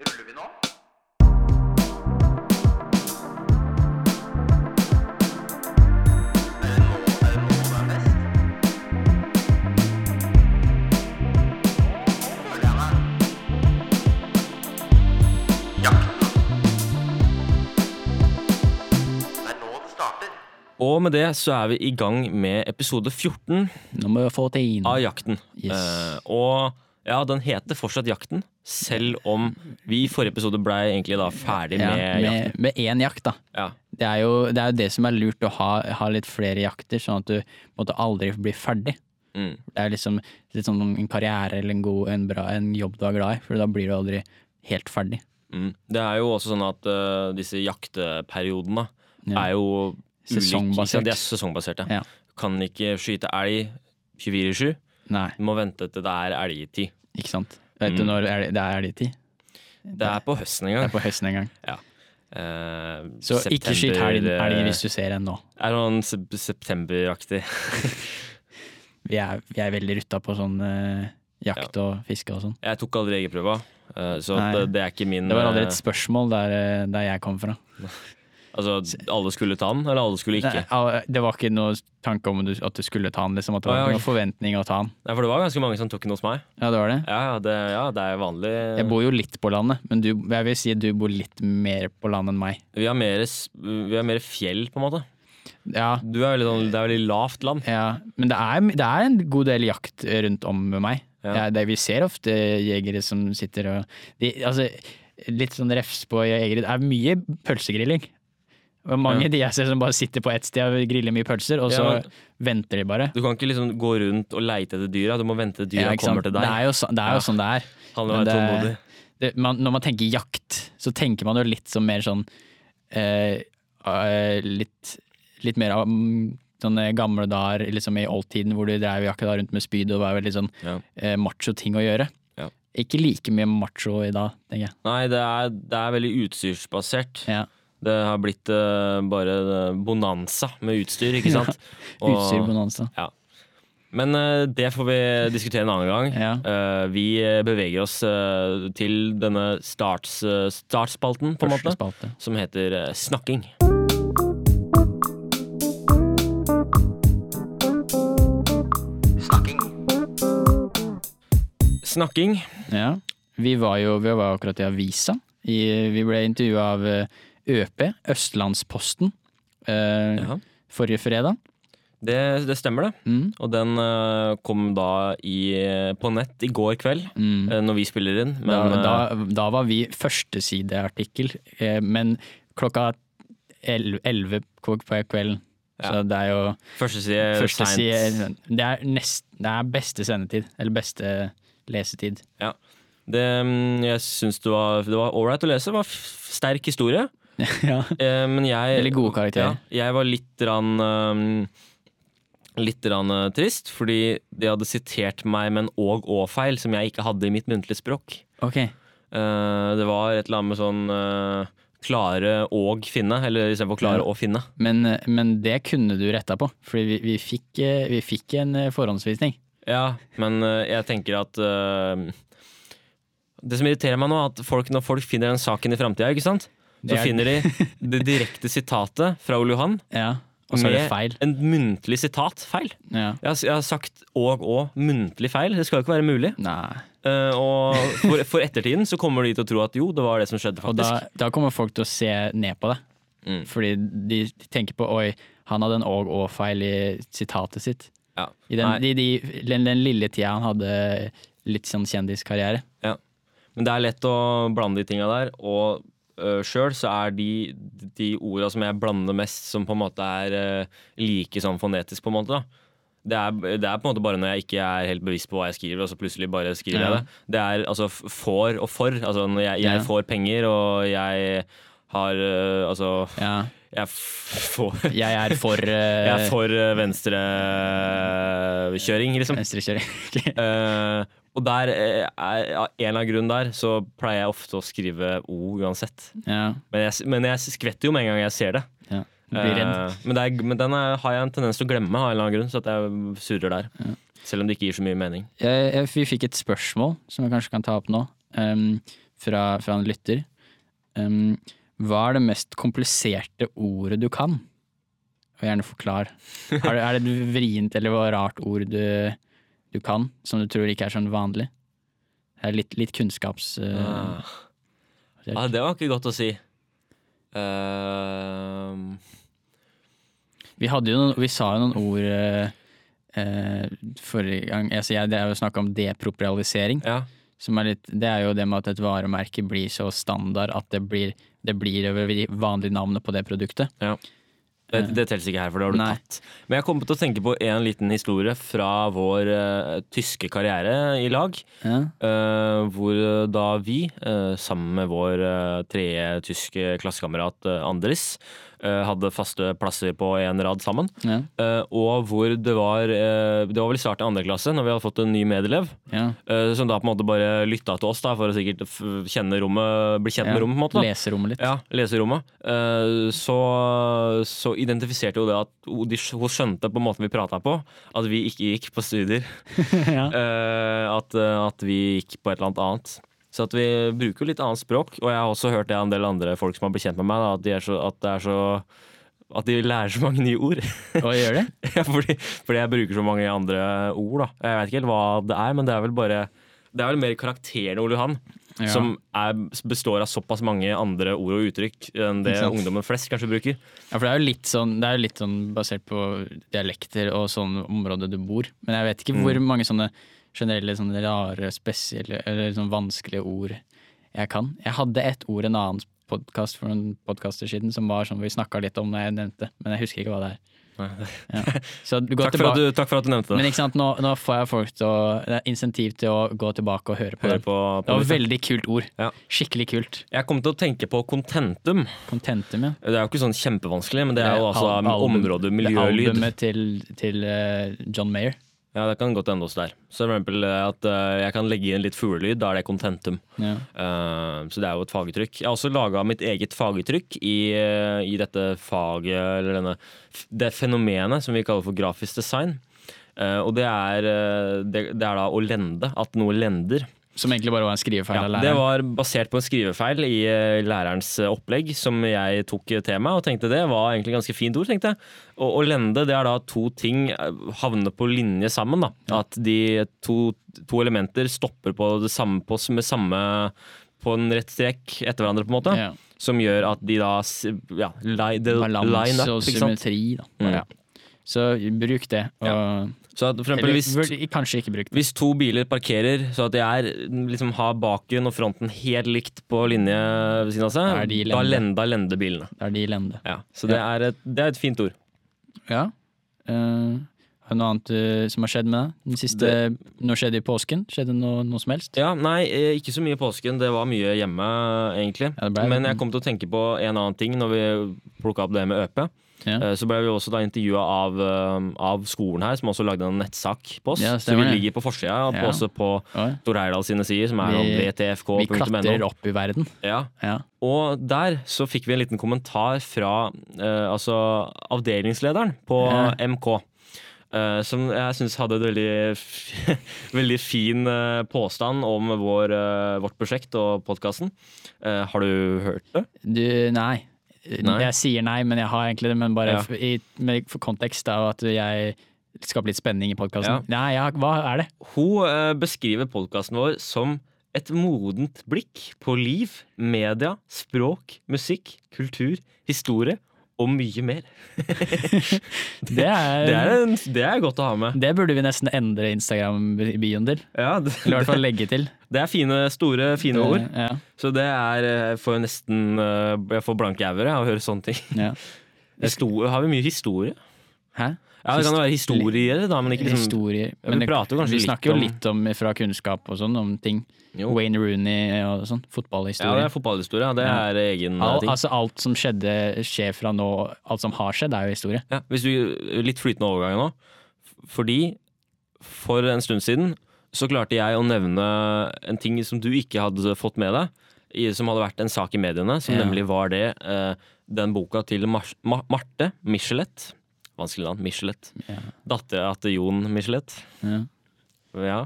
Ruller vi nå? Og med det så er vi i gang med episode 14 Nummer 14. av Jakten. Yes. Eh, og ja, den heter fortsatt Jakten, selv om vi i forrige episode blei egentlig da ferdig Ja, med, jakten. med, én jakt, da. Ja. Det er, jo, det er jo det som er lurt, å ha, ha litt flere jakter, sånn at du måtte aldri blir ferdig. Mm. Det er liksom litt sånn en karriere eller en, god, en, bra, en jobb du er glad i, for da blir du aldri helt ferdig. Mm. Det er jo også sånn at uh, disse jakteperiodene Ja. er jo ulike. Sesongbasert. De er sesongbaserte. Ja. Kan ikke skyte elg 24-7. Nei, Du må vente til det er elgtid. Ikke sant. Vet du Mm. når er det, det er elgtid? Det er på høsten en Det er gang. på høsten en gang. Eh, Så ikke skyt helg eh, hvis du ser en nå. Er noen se septemberaktig. Vi er, vi er veldig rutta på sånn uh, jakt og fiske og sånn. Jeg tok aldri jegerprøva, uh, så det, det er ikke min Det var aldri et spørsmål der, der jeg kom fra. Altså, alle skulle ta den, eller alle skulle ikke? Nei, det var ikke noe tanke om at du skulle ta den, liksom. At det var ikke noen forventning å ta den. Nei, for det var ganske mange som tok den hos meg. Ja, det var det. Ja, ja, det, ja, det er vanlig. Jeg bor jo litt på landet, men du, jeg vil si at du bor litt mer på landet enn meg. Vi har mer, vi har mer fjell, på en måte. Ja, Du er veldig, sånn, det er veldig lavt land. ja. men det er, det er en god del jakt rundt om med meg. Ja. Ja, det, vi ser ofte jegere som sitter og de, altså, Litt sånn refs på jegere. Det er mye pølsegrilling. Mange Ja. de jeg ser som bare sitter på ett sted og griller mye pølser, og så Ja, men- venter de bare. Du kan ikke liksom gå rundt og leite etter dyra, du må vente til dyra Ja, kommer til til Det deg. er jo, så, det er jo sånn det er. Det- det, man, når man tenker jakt, så tenker man jo litt som mer sånn eh, eh, litt, litt mer av mm, sånne gamle dager liksom i oldtiden hvor du drev jakta rundt med spyd og var veldig sånn eh, macho ting å gjøre. Ja. Ikke like mye macho i dag, tenker jeg. Nei, det er, det er veldig utstyrsbasert. Ja. Det har blitt uh, bare eh, bonanza med utstyr, ikke sant? Og- Utstyr bonanza. Men uh, det får vi diskutere en annen gang. Ja. Uh, vi beveger oss til denne starts, startspalten, på en måte, spalte. som heter snakking. Snakking. Snakking. Ja. Vi var jo vi var akkurat i avisa. I, vi ble intervjua av ØP, Østlandsposten, eh, Ja. forrige fredag. Det, det stemmer, det. Mm. Og den uh, kom da i, på nett i går kveld, Mm. eh, når vi spiller inn. Men da, da, da var vi førstesideartikkel, eh, men klokka el- elleve på kvelden. Ja. Så det er jo første side første side Det er, nest, det er beste sendetid. Eller beste lesetid. Det, mm, jeg syns det var ålreit å lese. Det var sterk historie. ja. Eh, men jeg Veldig gode karakterer. Ja, jeg var litt rann, um, Litt rann, uh, trist, fordi de hadde sitert meg med en og-og-feil som jeg ikke hadde i mitt muntlige språk. Okay. Eh, det var et eller annet med sånn uh, klare og finne, eller istedenfor klare og finne. Men, eh, men det kunne du retta på, Fordi vi, vi, fikk, eh, vi fikk en eh, forhåndsvisning. Ja, men eh, jeg tenker at uh, Det som irriterer meg nå, er at folk, når folk finner den saken i framtida, ikke sant, så er- finner de det direkte sitatet fra Ole Johan Ja. Og så er det feil. en muntlig sitat feil. Ja. Jeg har, jeg har sagt og og muntlig feil. Det skal jo ikke være mulig. Nei. Uh, og for, for ettertiden så kommer de til å tro at jo, det var det som skjedde, faktisk. Og da, da kommer folk til å se ned på det. Mm. Fordi de, de tenker på oi, han hadde en og-og-feil i sitatet sitt. Ja. I den, de, de, den, den lille tida han hadde litt sånn kjendiskarriere. men det er lett å blande de tinga der. Og uh, sjøl så er de, de orda som jeg blander mest, som på en måte er uh, like sånn fonetisk, på en måte. da det er, det er på en måte bare når jeg ikke er helt bevisst på hva jeg skriver, og så plutselig bare skriver jeg det. Det er altså f- får og for. Altså når jeg, jeg Ja. får penger, og jeg har uh, Altså, Ja. jeg får Jeg er for uh, Jeg er for venstrekjøring, liksom. venstrekjøring. Eh, og der, eh, av en eller annen grunn der, så pleier jeg ofte å skrive O uansett. ja. Men jeg, men jeg skvetter jo med en gang jeg ser det. ja. Uh. Men, det er, men den er, har jeg en tendens til å glemme av en eller annen grunn, så at jeg surrer der. Selv om det ikke gir så mye mening. Jeg, jeg, vi fikk et spørsmål som jeg kanskje kan ta opp nå. Um, fra, fra en lytter. Um, hva er det mest kompliserte ordet du kan? Og gjerne forklar. Er det, er det et vrient eller rart ord du, du kan, som du tror ikke er sånn vanlig? Det er litt, litt kunnskaps... Uh, ja. Ah, det var ikke godt å si. Uh, Vi, hadde jo noen, vi sa jo noen ord uh, eh, forrige gang. Altså, jeg, det er jo snakk om deproprialisering. ja. Som er litt, det er jo det med at et varemerke blir så standard at det blir, det blir vanlige navnet på det produktet. Det, det telles ikke her, for det har du Nei. tatt. Men jeg kommer til å tenke på en liten historie fra vår uh, tyske karriere i lag. Ja. Uh, hvor da vi, uh, sammen med vår tredje tyske klassekamerat Andris, eh, hadde faste plasser på en rad sammen. Ja. Eh, og hvor det var eh, Det var vel i starten av andre klasse, når vi hadde fått en ny medelev. Ja. eh, som da på en måte bare lytta til oss da, for å sikkert kjenne rommet, bli kjent med rommet. på en måte da. Leserommet litt. Ja, lese rommet. så, så identifiserte jo det at hun skjønte på måten vi prata på, at vi ikke gikk på studier. Ja. Eh, at, at vi gikk på et eller annet annet. Så at vi bruker jo litt annet språk. Og jeg har også hørt det av en del andre folk som har blitt kjent med meg, da, at, de så, at det er så at de lærer så mange nye ord. Hva gjør det? Ja, fordi, fordi jeg bruker så mange andre ord. da Jeg vet ikke helt hva det er, men det er vel bare Det er vel mer karakteren Ole Johan Ja. som er, består av såpass mange andre ord og uttrykk enn det ungdommen flest kanskje bruker. Ja, for det er jo litt sånn, det er jo litt sånn basert på dialekter og sånn område du bor. Men jeg vet ikke hvor Mm. mange sånne generelle, sånne rare, spesielle eller sånn vanskelige ord jeg kan. Jeg hadde et ord en annen podkast for noen podkaster siden som var sånn vi snakka litt om når jeg nevnte, men jeg husker ikke hva det er. Ja. Takk for, du, takk for at du nevnte Men det. ikke sant, nå, nå får jeg folk til å Det er insentiv til å gå tilbake og høre på Høre det. på, Det var et veldig kult ord. Ja. Skikkelig kult. Jeg kom til å tenke på contentum. Contentum, ja. Det er jo ikke sånn kjempevanskelig, men det er jo altså området det miljølyd. Albumet til, til eh, John Mayer. Ja, det kan godt ende oss der. Så for eksempel eh, at uh, jeg kan legge inn litt fuglelyd, da er det contentum. Ja. Uh, så det er jo et faguttrykk. Jeg har også laga mitt eget faguttrykk i, uh, i dette faget, eller denne, det fenomenet som vi kaller for grafisk design. Og det er, det, det er da å lende. At noe lender. Som egentlig bare var en skrivefeil Ja, av det var basert på en skrivefeil i eh, lærerens eh, opplegg, som jeg tok eh, til meg, og tenkte det var egentlig ganske fint ord. tenkte jeg. Og, og lende, det er da to ting havner på linje sammen. da. At de to, to elementer stopper på det samme, på, med samme på en rett strek etter hverandre, på en måte. Ja. Som gjør at de da ja, li, Balanse og symmetri, da. Mm. Ja. Så bruk det. Og, Så at for eksempel hvis. Hvis to biler parkerer så at de er, liksom, har baken og fronten helt likt på linje ved siden av seg, er de da, lende. lende, lender bilene. Da er de lende. Ja, så det, er et, det er et fint ord. Ja. Uh, har du noe annet uh, som har skjedd med deg? Siste, Noe skjedde i påsken? Skjedde noe, noe som helst? Ja, Nei, eh, ikke så mye i påsken. Det var mye hjemme, egentlig. Ja, ble- Men jeg kom til å tenke på en annen ting når vi plukka opp det med ØP. Ja. Eh, Så ble vi også da intervjua av, eh, av skolen her, som også lagde en nettsak på oss. Ja, så vi ligger på forsida, og Ja. også på Tor Heyerdahl sine sider, som er Vi- Vi vtfk.no. klatrer opp i verden. Ja. Ja. Og der så fikk vi en liten kommentar fra eh, altså avdelingslederen på. MK. eh, som jeg syns hadde et veldig, veldig fin eh, påstand om vår, eh, vårt prosjekt og podkasten. har du hørt det? Du, nei. Nei. Jeg sier nei, men jeg har egentlig det. Men bare Ja. i, med, for kontekst av at jeg skaper litt spenning i podkasten. Ja. Nei, ja, hva er det? Hun uh, beskriver podkasten vår som et modent blikk på liv, media, språk, musikk, kultur, historie og mye mer. Det er, Det er, en, det er godt å ha med. det burde vi nesten endre Instagram-bioen til. Ja, det, Eller i hvert fall legge til. det er fine, store, fine ord. Ja, Så det er eh, Jeg får nesten eh, Jeg får blanke auger av å høre sånne ting. ja. Histo- har vi mye historie? Hæ? Ja, Det kan jo være historier, da, men ikke liksom Historier. Men vi kanskje vi snakker jo litt om fra kunnskap og sånn, om ting. Jo. Wayne Rooney og sånn. Fotballhistorie. Ja, det er fotballhistorie. ja. Det Ja. er egen All, ting. altså alt som skjedde, skjer fra nå Alt som har skjedd, er jo historie. Ja, hvis du, litt flytende overgang nå. Fordi for en stund siden så klarte jeg å nevne en ting som du ikke hadde fått med deg. Som hadde vært en sak i mediene, som Ja. nemlig var det eh, den boka til Mar Mar Marte Michelet. Vanskelig navn. Michelet. Ja. Dattera til Jon Michelet. Ja. Ja,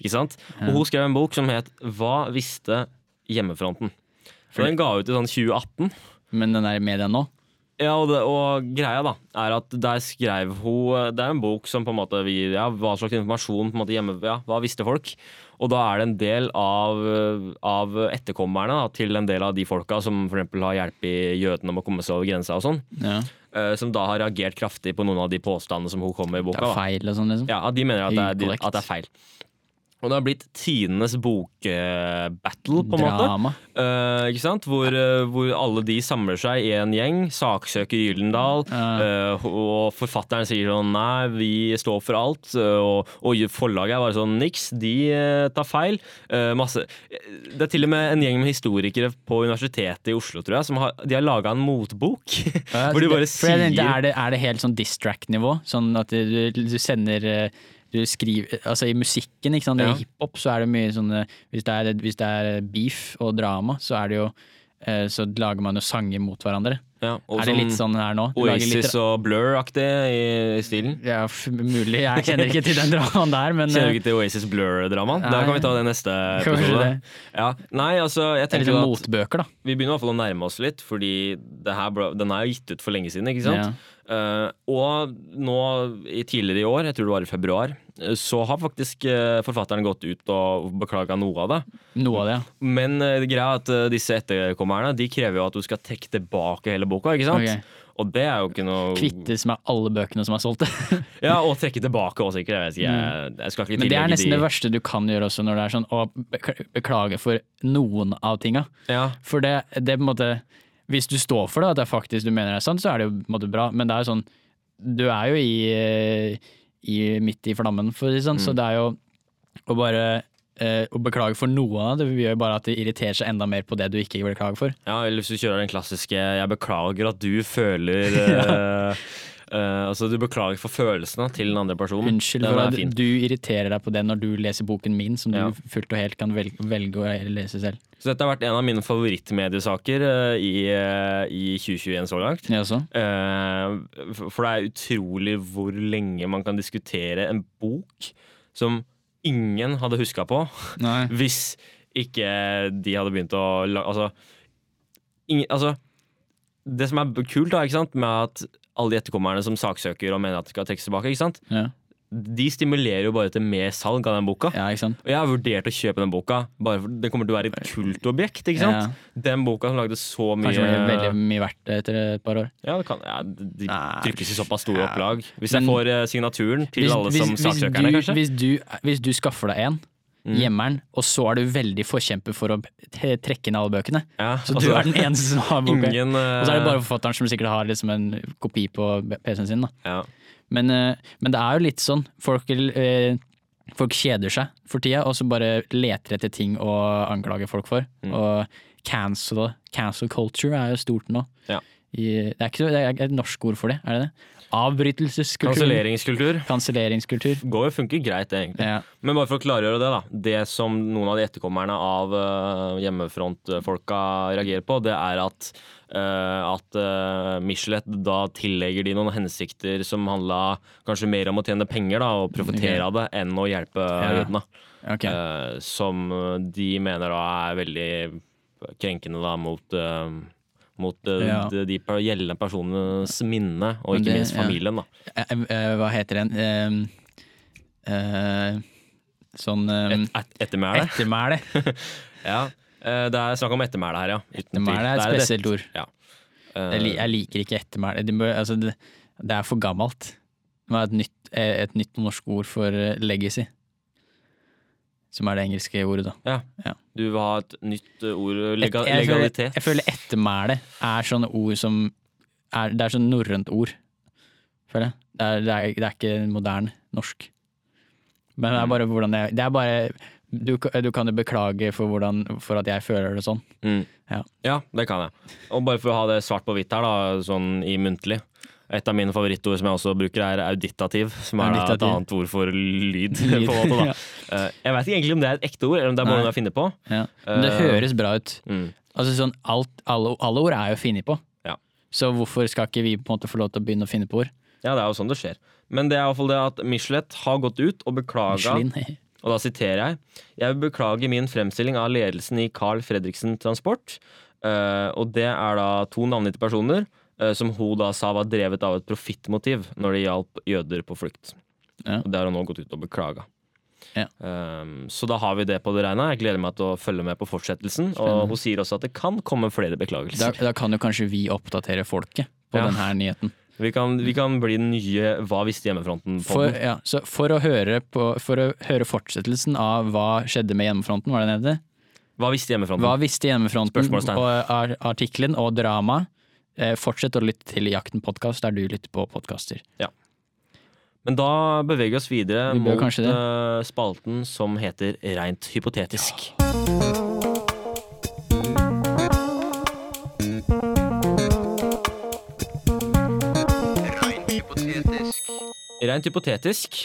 ikke sant? Og hun skrev en bok som het 'Hva visste Hjemmefronten. For den ga ut i sånn 2018. Men den er i media nå? Ja, og, det, og greia da er at der skrev hun Det er en bok som på en måte vi, ja, Hva slags informasjon på en måte hjemme, ja, hva visste folk? Og da er det en del av, av etterkommerne da, til en del av de folka som f.eks. har hjulpet jødene med å komme seg over grensa og sånn, Ja. Eh, som da har reagert kraftig på noen av de påstandene som hun kommer med i Det boka. er feil og sånn, liksom? Ja, De mener at det, er, at det er feil. Og det har blitt tidenes bokbattle, på en måte. Eh, ikke sant? Hvor, uh, hvor alle de samler seg i en gjeng. Saksøker Gyldendal. Uh. eh, og forfatteren sier sånn Nei, vi står for alt. og, og forlaget er bare sånn Niks, de tar feil. Masse Det er til og med en gjeng med historikere på Universitetet i Oslo, tror jeg, som har, de har laga en motbok. Hvor de det- bare jeg tenkte, er, det, er det helt sånn distract-nivå? Sånn at du, du sender du skriver, altså I musikken, ikke sant? Ja. i hiphop, så er det mye sånn eh, hvis det, er, hvis det er beef og drama, så er det jo eh, Så lager man jo sanger mot hverandre. ja, er det litt sånn her nå? Oasis og Blur-aktig i, i stilen. Ja, mulig. Jeg kjenner ikke til den dramaen der, men Kjenner eh, du ikke til Oasis Blur-dramaen? Da kan vi ta det neste episode. det. Ja. Nei, altså, jeg er tenker sånn at motbøker, da. Vi begynner i hvert fall å nærme oss litt, fordi det her, den er jo gitt ut for lenge siden. ikke sant? Ja. Eh, og nå i tidligere i år, jeg tror det var i februar, eh, så har faktisk eh, forfatteren gått ut og beklaga noe av det. Noe av det, ja. Men det greia er at disse etterkommerne de krever jo at du skal trekke tilbake hele boka. ikke sant? Okay. Og det er jo ikke noe Kvittes med alle bøkene som er solgt. Ja, Og trekke tilbake også, ikke? Jeg, jeg, jeg ikke Men det er nesten de det verste du kan gjøre også, når det er sånn å beklage for noen av tinga. Ja, For det, det er på en måte Hvis du står for det, at det er faktisk du mener det er sant, så er det jo på en måte bra, men det er jo sånn Du er jo i, i midt i flammen, for å si det sånn, så det er jo å bare eh, å beklage for noe av det, gjør bare at det irriterer seg enda mer på det du ikke beklager for. Ja, eller hvis du kjører den klassiske 'jeg beklager at du føler' eh, eh, Altså du beklager for følelsene til den andre personen. Unnskyld for at du irriterer deg på det når du leser boken min, som Ja. du fullt og helt kan velge, å lese selv. Så dette har vært en av mine favorittmediesaker uh, i, uh, i 2021 så langt. Ja, så. For for det er utrolig hvor lenge man kan diskutere en bok som ingen hadde huska på, Nei. hvis ikke de hadde begynt å. Altså, ingen, altså Det som er kult da, ikke sant, med at alle de etterkommerne som saksøker og mener at de skal trekkes tilbake, ikke sant? Ja. de stimulerer jo bare til mer salg av den boka. ja, ikke sant. Og jeg har vurdert å kjøpe den boka, bare for det kommer til å være et kultobjekt. ikke sant? Den boka som lagde så mye Kanskje det blir veldig mye verdt etter et par år. Ja, det kan, ja, de trykkes i såpass store ja. opplag. Hvis jeg får eh, signaturen til Hvis, alle som hvis, saksøkerne, du, kanskje. hvis, du, hvis du skaffer deg en. Gjemmer den, og så er du veldig forkjemper for å trekke inn alle bøkene. ja, Så du er den eneste som har boka. ingen, eh, Og så er det bare forfatteren som sikkert har liksom en kopi på PC-en sin. Ja. Men, uh, men det er jo litt sånn. Folk, uh, folk kjeder seg for tida, og så bare leter etter ting å anklage folk for. Mm. Og cancel, cancel culture er jo stort nå. Ja. I, det, er ikke, det er et norsk ord for det, er det det? Avbrytelseskultur. Kanselleringskultur Kanselleringskultur. går jo funker greit, det, egentlig. Ja. Men bare for å klargjøre det, da. Det som noen av de etterkommerne av uh, hjemmefrontfolka reagerer på, det er at Uh, at uh, Michelet da tillegger de noen hensikter som handla kanskje mer om å tjene penger da, og profitere av det, enn å hjelpe Ja. jødene. Ok. Eh, som de mener da er veldig krenkende da mot mot eh, Ja. de, de gjeldende personenes minne, og ikke det- minst ja. familien. da Eh, eh, hva heter den? Eh, eh, sånn eh, Et, et, Ettermæle. Ettermæle. Ja. det er snakk om ettermæle her, ja. Ettermæle er et spesielt ord. Ja. Jeg, liker ikke ettermæle. Det, altså, det, det er for gammelt. Det er et nytt, et nytt norsk ord for legacy. Som er det engelske ordet, da. Du vil ha et nytt eh, ord, lega, Et- jeg, føler, legalitet. jeg føler ettermæle er sånne ord som er, Det er sånn norrønt ord, føler jeg. Det er, det, er, det er ikke moderne norsk. Men det er bare hvordan jeg Det er bare du, du kan jo beklage for, hvordan, for at jeg føler det sånn. Mm. Ja. ja, det kan jeg. Og bare for å ha det svart på hvitt her, da, sånn i muntlig. Et av mine favorittord som jeg også bruker, er auditativ. Som er auditativ. et annet ord for lyd. Lyd, på en måte, ja. Eh, Jeg vet ikke egentlig om det er et ekte ord, eller om det er bare noe jeg finner på. Ja. Men det Eh, høres bra ut. Mm. Altså sånn, alt, alle, alle ord er jo funnet på. Ja. Så hvorfor skal ikke vi på en måte få lov til å begynne å finne på ord? Ja, det er jo sånn det skjer. Men det er i hvert fall det at Michelet har gått ut og beklaga Og da siterer jeg. Jeg vil beklage min fremstilling av ledelsen i Carl Fredriksen Transport. Uh, og det er da to navngitte personer som hun da sa var drevet av et profittmotiv når det hjalp jøder på flukt. Ja. Og det har hun nå gått ut og beklaga. Ja. Um, så da har vi det på det reine. Jeg gleder meg til å følge med på fortsettelsen. Spennende. Og hun sier også at det kan komme flere beklagelser. da kan jo kanskje vi oppdatere folket på Ja. denne nyheten. Vi kan, vi kan bli den nye Hva visste hjemmefronten? For, ja, så for å, høre på, for å høre fortsettelsen av hva skjedde med hjemmefronten, var det det? Hva visste hjemmefronten? Hva visste hjemmefronten Spørsmålstegn. og ar- artikkelen og drama? Eh, fortsett å lytte til Jakten podkast, der du lytter på podkaster. Men da beveger vi oss videre Vi mot uh, eh, spalten som heter Reint hypotetisk. Reint hypotetisk. Reint hypotetisk.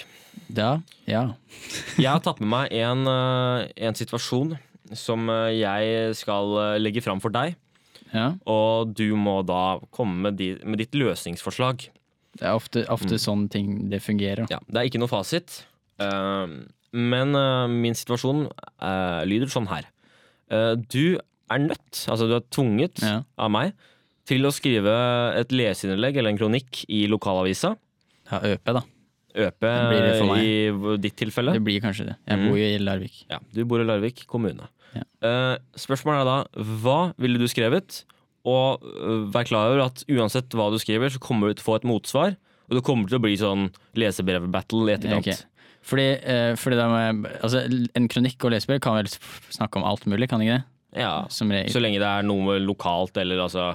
Da, ja. Jeg har tatt med meg en, eh, en situasjon som jeg skal legge fram for deg. Ja. Og du må da komme med, di, med ditt løsningsforslag. Det er ofte, ofte sånn ting det fungerer. Ja, det er ikke noe fasit. Uh, men uh, min situasjon uh, lyder sånn her. Eh, du er nødt, altså du er tvunget Ja. av meg, til å skrive et leserinnlegg eller en kronikk i lokalavisa. Ja, ØP, da. ØP i ditt tilfelle. Det blir kanskje det. Jeg bor jo i Larvik. Ja, du bor i Larvik kommune. Ja. Eh, spørsmålet er da, hva ville du skrevet? Og uh, vær klar over at uansett hva du skriver, så kommer du til å få et motsvar. Og det kommer til å bli sånn lesebrevbattle i etterkant. Ja, ok. Fordi, uh, fordi må altså, en kronikk og lesebrev kan vel snakke om alt mulig, kan ikke det? Ja, Som. Så lenge det er noe lokalt eller altså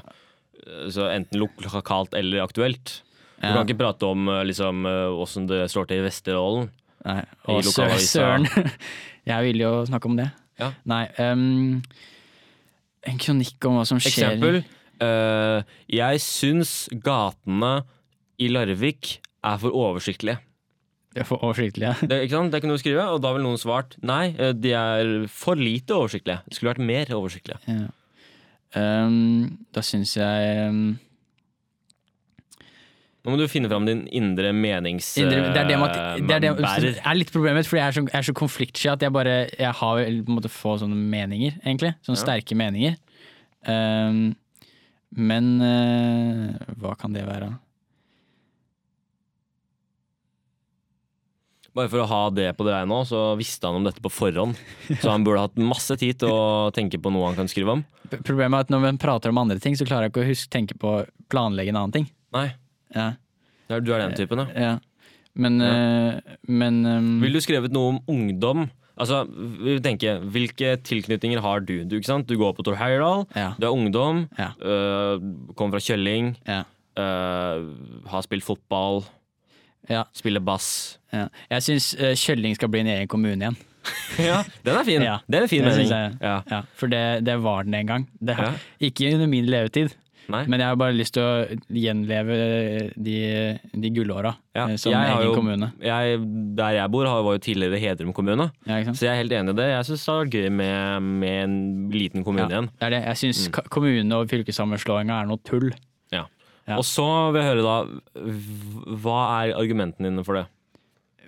så Enten lokalt eller aktuelt. Du Ja. kan ikke prate om liksom åssen det står til i Vesterålen. Nei, og sø- søren. Jeg vil jo snakke om det. Ja. Nei, Um, en kronikk om hva som skjer Eksempel. Uh, jeg syns gatene i Larvik er for oversiktlige. Det er for oversiktlige. Det, ikke sant? det kunne du skrive, og da ville noen svart nei, eh, de er for lite oversiktlige. Det skulle vært mer oversiktlige. ja. Um, da syns jeg ehm, Nå må du finne fram din indre menings... Det er det at det er, det, er litt problemet, fordi jeg er så, jeg er så konfliktsky at jeg bare Jeg har på en måte få sånne meninger, egentlig. Sånne Ja. sterke meninger. Um, men uh, hva kan det være? Bare for å ha det på det reine nå, så visste han om dette på forhånd. Så han burde hatt masse tid til å tenke på noe han kan skrive om. Problemet er at når man prater om andre ting, så klarer jeg ikke å huske tenke på å planlegge en annen ting. Nei, Ja, er- du er den typen, ja. ja. Men, eh, men um, Vil du skrevet noe om ungdom? Altså, vi vil tenke, Hvilke tilknytninger har du? Du, ikke sant? du går på Tor Heyerdahl, Ja. du er ungdom, Ja. øh, kommer fra Kjølling, Ja. øh, har spilt fotball, Ja. spiller bass. Ja. Jeg syns Kjølling skal bli en egen kommune igjen. Ja, Den er fin! Ja, Det er en fin det mening. synes jeg. Ja. Ja, for det, det var den en gang. Det, Ja. Ikke under min levetid, Nei. men jeg har bare lyst til å gjenleve de, de gullåra Ja, eh, som jeg egen jo- kommune. Jeg, der jeg bor, var jo tidligere Hedrum kommune, Ja, så jeg er helt enig i det. Jeg syns det vært gøy med, med en liten kommune Ja, igjen. det det. Jeg syns Mm. kommune- og fylkessammenslåinga er noe tull. Og så vil jeg høre da, hva er argumentene dine for det?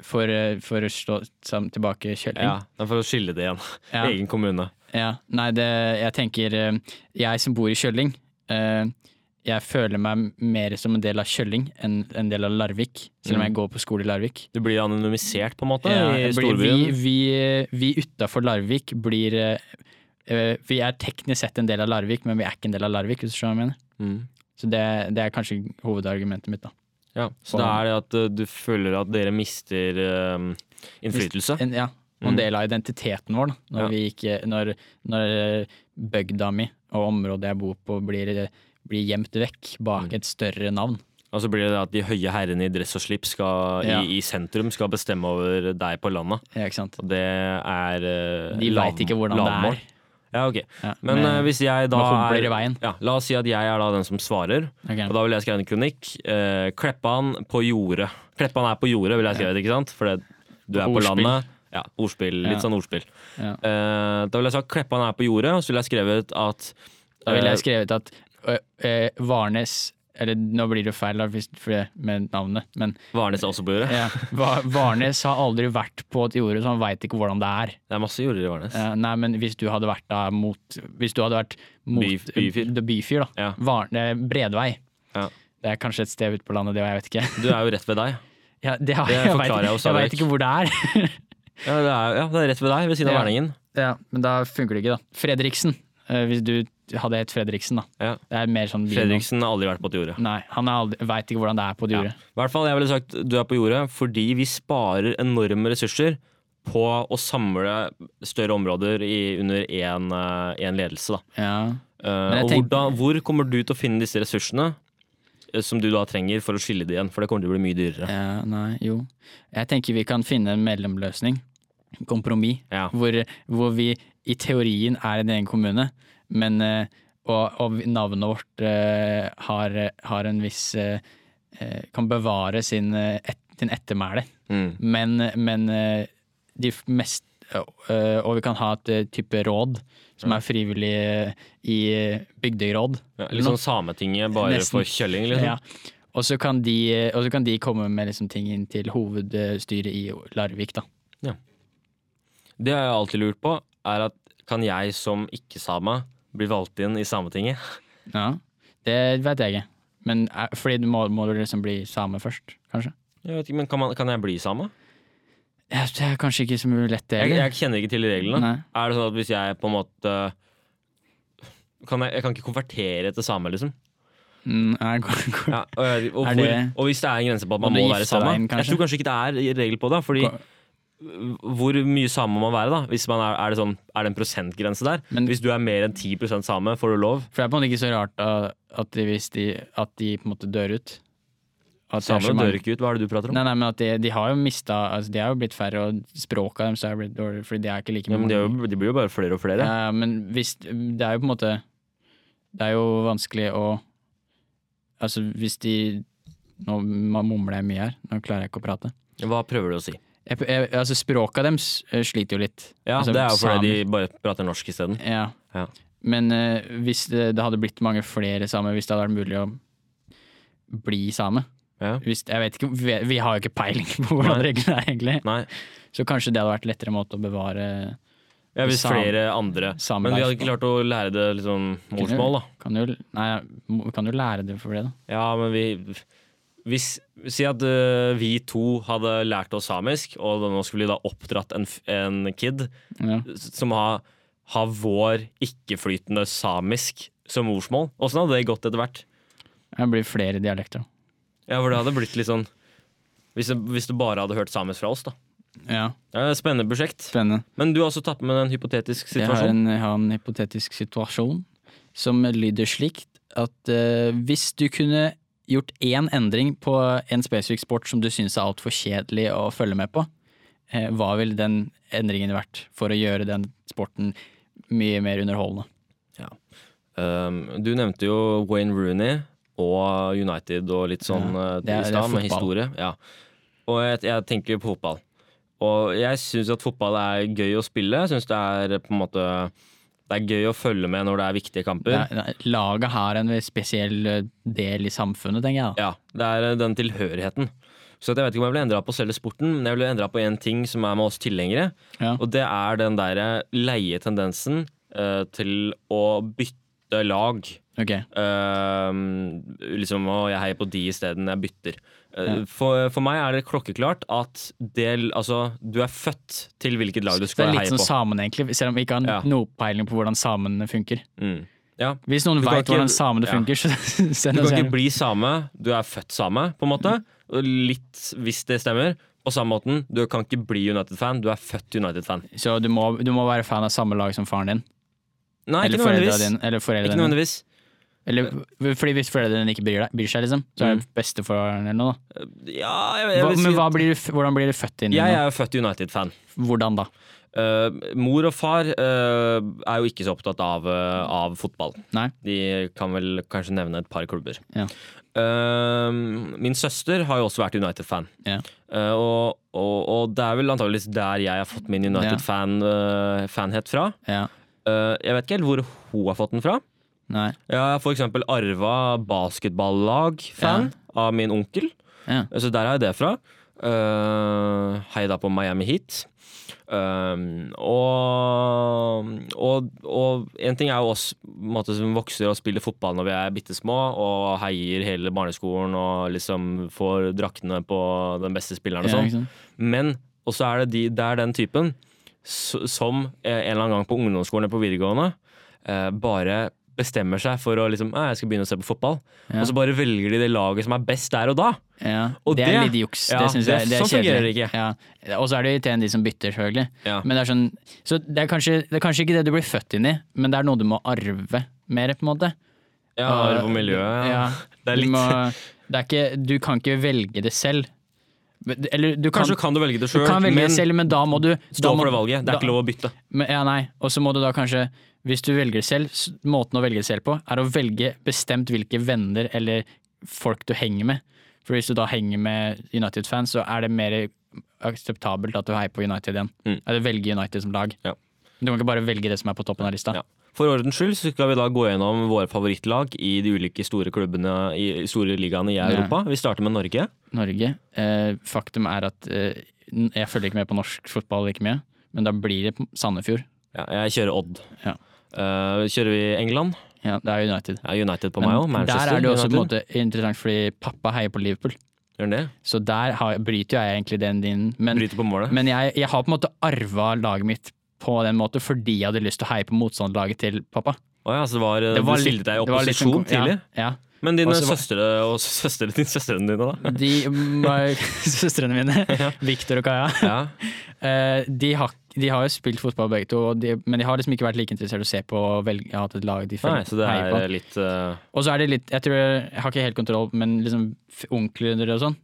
For, eh, for å slå sam tilbake Kjølling. Ja, For å skille det igjen. Egen kommune. Ja, nei, det, jeg tenker eh, Jeg som bor i Kjølling, jeg føler meg mer som en del av Kjølling enn en del av Larvik. Selv om Mm. jeg går på skole i Larvik. Du blir anonymisert, på en måte, Ja, blir- vi vi, vi utafor Larvik blir eh, eh, Vi er teknisk sett en del av Larvik, men vi er ikke en del av Larvik, hvis du skjønner hva jeg mener. Mm. Så det, det er kanskje hovedargumentet mitt, da. Ja, så det er det at du føler at dere mister um, innflytelse? En, ja, og en Mm. del av identiteten vår, da. Når, Ja. vi ikke, når, når eh, bygda mi og området jeg bor på blir, blir gjemt vekk bak Mm. et større navn. Og så blir det at de høye herrene i dress og slips skal, Ja. i, i sentrum skal bestemme over deg på landet. Ja, ikke sant? Og det er uh, De veit ikke hvordan det er. Ja, ok. Ja, Men med- uh, hvis jeg da er ja, La oss si at jeg er da den som svarer, Okay. og da vil jeg skrive en kronikk. Uh, Kleppan på jordet. Kleppan er på jordet, vil jeg skrive, ikke sant? For det, du er på Ordspill. landet. Ja, ordspill. Litt Ja. sånn ordspill. Ja. Uh, da ville jeg sagt Kleppan er på jordet, og så ville jeg skrevet at Da ville eh, jeg skrevet at uh, Varnes Eller nå blir det feil med navnet, men Varnes er også på jordet. ja, Va- Varnes har aldri vært på et jorde, så han veit ikke hvordan det er. Det er masse jorder i Varnes. Eh, nei, men hvis du hadde vært da mot Hvis du hadde vært mot By- byfyr. Byfyr, da. Ja. Var, Bredvei. Ja. Det er kanskje et sted ute på landet, det, jeg vet ikke. Du er jo rett ved deg. Ja, det har, Det jeg, jeg jeg veit ikke hvor det er. Ja, det er, ja, det er rett ved deg, ved siden av Verningen. ja, men da funker det ikke, da. Fredriksen. Eh, hvis du hadde hett Fredriksen, da. Ja. Det er mer sånn. Fredriksen har aldri vært på et jorde. Nei, han veit ikke hvordan det er på et jorde. I hvert fall, jeg ville sagt du er på jordet fordi vi sparer enorme ressurser på å samle større områder i, under én ledelse. Da. Ja. Eh, og tenk- hvordan, hvor kommer du til å finne disse ressursene eh, som du da trenger for å skille det igjen? For det kommer til å bli mye dyrere. ja, nei, jo. Jeg tenker vi kan finne en mellomløsning. Kompromiss. Ja. Hvor, hvor vi i teorien er en egen kommune, men eh, og, og navnet vårt eh, har, har en viss eh, Kan bevare sin, et, sin ettermæle. Mm. Men, men de mest Og vi kan ha et type råd som er frivillig i bygderåd. Ja, litt sånn Sametinget bare Nesten. for kjølling, liksom. Ja. Og så kan, de, kan de komme med liksom ting inn til hovedstyret i Larvik, da. Det har jeg alltid lurt på, er at kan jeg som ikke-same bli valgt inn i Sametinget? Ja, Det vet jeg ikke. Men er, fordi du må, må du liksom bli same først, kanskje? Jeg vet ikke, men kan, man, kan jeg bli same? Ja, det er kanskje ikke så lett, det Jeg, jeg kjenner ikke til reglene. Nei. Er det sånn at hvis jeg på en måte kan jeg, jeg kan ikke konvertere til same, liksom? Mm, går- Ja, og, og, Er hvor, og hvis det er en grense på at man Må må være same? Jeg tror kanskje ikke det er regel på det. Fordi Gå- hvor mye same må man være, da? Hvis man er, er, det sånn, er det en prosentgrense der? Men- hvis du er mer enn 10% same, får du lov? For det er på en måte ikke så rart da, at, de, de, at de på en måte dør ut. At er dør ikke ut. Hva er det du prater om? Nei, nei, men at de, de har jo mista altså De har jo blitt færre, og språket deres er blitt dårligere, fordi de er ikke like Ja, men de, er jo, de blir jo bare flere og flere. Ja, men hvis Det er jo på en måte Det er jo vanskelig å Altså, hvis de Nå mumler jeg mye her, nå klarer jeg ikke å prate. Hva prøver du å si? Jeg, jeg, altså, språket deres eh, sliter jo litt. Ja, Altså, Det er jo fordi de bare prater norsk isteden. Ja. Ja. Men uh, hvis det, det hadde blitt mange flere samer, hvis det hadde vært mulig å bli same Ja. hvis, Jeg vet ikke, vi, vi har jo ikke peiling på hvordan Nei. reglene er, egentlig. Nei. Så kanskje det hadde vært lettere måte å bevare Ja, hvis Sam- flere andre Men vi hadde ikke klart å lære det liksom morsmål, da. Kan jo, nei, kan jo lære det for det, da. Ja, men vi hvis, Si at uh, vi to hadde lært oss samisk, og nå skulle vi da oppdratt en, en kid Ja. som har, har vår ikke-flytende samisk som morsmål. Åssen hadde det gått etter hvert? Det blir flere dialekter. Ja, for det hadde blitt litt sånn Hvis det, hvis du bare hadde hørt samisk fra oss, da. Ja, Det er et spennende prosjekt. spennende. Men du har også tatt med en hypotetisk Jeg har situasjon. en, jeg har en hypotetisk situasjon som lyder slik at uh, hvis du kunne gjort én endring på en spesifikk sport som du syns er altfor kjedelig å følge med på, eh, hva ville den endringen vært for å gjøre den sporten mye mer underholdende? Um, du nevnte jo Wayne Rooney og United og litt sånn Ja, det er- i stad, med historie. Ja. Og jeg, jeg tenker på fotball. Og jeg syns at fotball er gøy å spille. Jeg syns det er på en måte Det er gøy å følge med når det er viktige kamper. Er- det er- Laget har en spesiell eh, del i samfunnet, tenker jeg. Ja, det er uh, den tilhørigheten. Så jeg vet ikke om jeg ville endra på selve sporten, men jeg ville endra på én ting som er med oss tilhengere. Ja. Og det er den derre leie tendensen uh, til å bytte lag. Okay. Uh, liksom, å, jeg heier på de isteden, jeg bytter. Eh, Ja. for, for meg er det klokkeklart at det, altså, du er født til hvilket lag du Det skal er litt heie som på. samene, egentlig, selv om vi ikke har Ja. noe peiling på hvordan samene funker. Mm. Ja. Hvis noen veit hvordan samene funker, så send Du kan ikke bli same, du er født same, på en måte. Litt hvis det stemmer. På samme måten, du kan ikke bli United-fan, du er født United-fan. Så du må, du må være fan av samme lag som faren din? Nei, eller ikke nødvendigvis. Din, Eller Ikke foreldrene nødvendigvis. Eller, fordi hvis foreldrene ikke bryr, deg, bryr seg, liksom, så er det besteforeldrene eller noe. da. Ja, jeg, jeg Hva, men hva blir du, hvordan blir du født inn i Jeg det? er født United-fan. Hvordan da? Uh, mor og far uh, er jo ikke så opptatt av, uh, av fotball. Nei? De kan vel kanskje nevne et par klubber. Ja. Eh, min søster har jo også vært United-fan. Ja. Eh, og, og, og det er vel antageligvis der jeg har fått min United-fanhet fra. Ja. Eh, jeg vet ikke helt hvor hun har fått den fra, Nei. Jeg har for eksempel arva basketballag-fan av min onkel. Ja. Så der har jeg det fra. Uh, hei da på Miami Heat. Um, og, og, og en ting er jo oss måte, som vokser og spiller fotball når vi er bitte små, og heier hele barneskolen og liksom får draktene på den beste spilleren og sånn. Ja? Men også er det, de, det er den typen som eh, en eller annen gang på ungdomsskolen eller på videregående eh, bare bestemmer seg for å liksom, «Ah, jeg skal begynne å se på fotball. Ja. Og så bare velger de det laget som er best der og da. Ja, Og det er litt juks. ja, det det- jeg det er sånn fungerer det ikke. Ja. Og så er det irriterende de som bytter, selvfølgelig. Ja. Men det er sånn, så det er, kanskje, det er kanskje ikke det du blir født inn i, men det er noe du må arve mer, på en måte. Ja, arve og miljø. Ja. Det er Du, må, det er ikke, du kan ikke velge det selv. Eller du kan, Kanskje kan du velge det sjøl, men selv, men da må du stå da for det valget. Det da- er ikke lov å bytte. Men, ja, nei. Og så må du da kanskje, hvis du velger selv, måten å velge selv på, er å velge bestemt hvilke venner eller folk du henger med. For hvis du da henger med United-fans, så er det mer akseptabelt at du heier på United igjen. Mm. Eller velger United som lag. Ja. Du kan ikke bare velge det som er på toppen av lista. Ja. For ordens skyld så skal vi da gå gjennom våre favorittlag i de ulike store klubbene i store ligaene i Europa. Vi starter med Norge. Norge. Eh, faktum er at eh, jeg følger ikke med på norsk fotball like mye, men da blir det Sandefjord. Ja, jeg kjører Odd. Ja. Eh, kjører vi England? Ja, det er United. Ja, United på meg òg. Der er det også på en måte interessant, fordi pappa heier på Liverpool. Så der har, bryter jeg egentlig den din. Men, Bryter på målet. men jeg, jeg har på en måte arva laget mitt på den måten fordi jeg hadde lyst til å heie på motstanderlaget til pappa. Oh ja, så det var, Det var du stilte deg i litt opposisjon sånn- tidlig? Ja, ja. Men dine Også, søstre og søstre, din søstrene dine, da? De var søstrene mine, Victor og Kaja. Ja. Eh, de, har, de har jo spilt fotball begge to, og de, men de har liksom ikke vært like interessert i å se på og velge, at et lag de Nei, så det heier på. er litt uh... Og så er det litt Jeg tror jeg har ikke helt kontroll, men liksom onkler og sånn.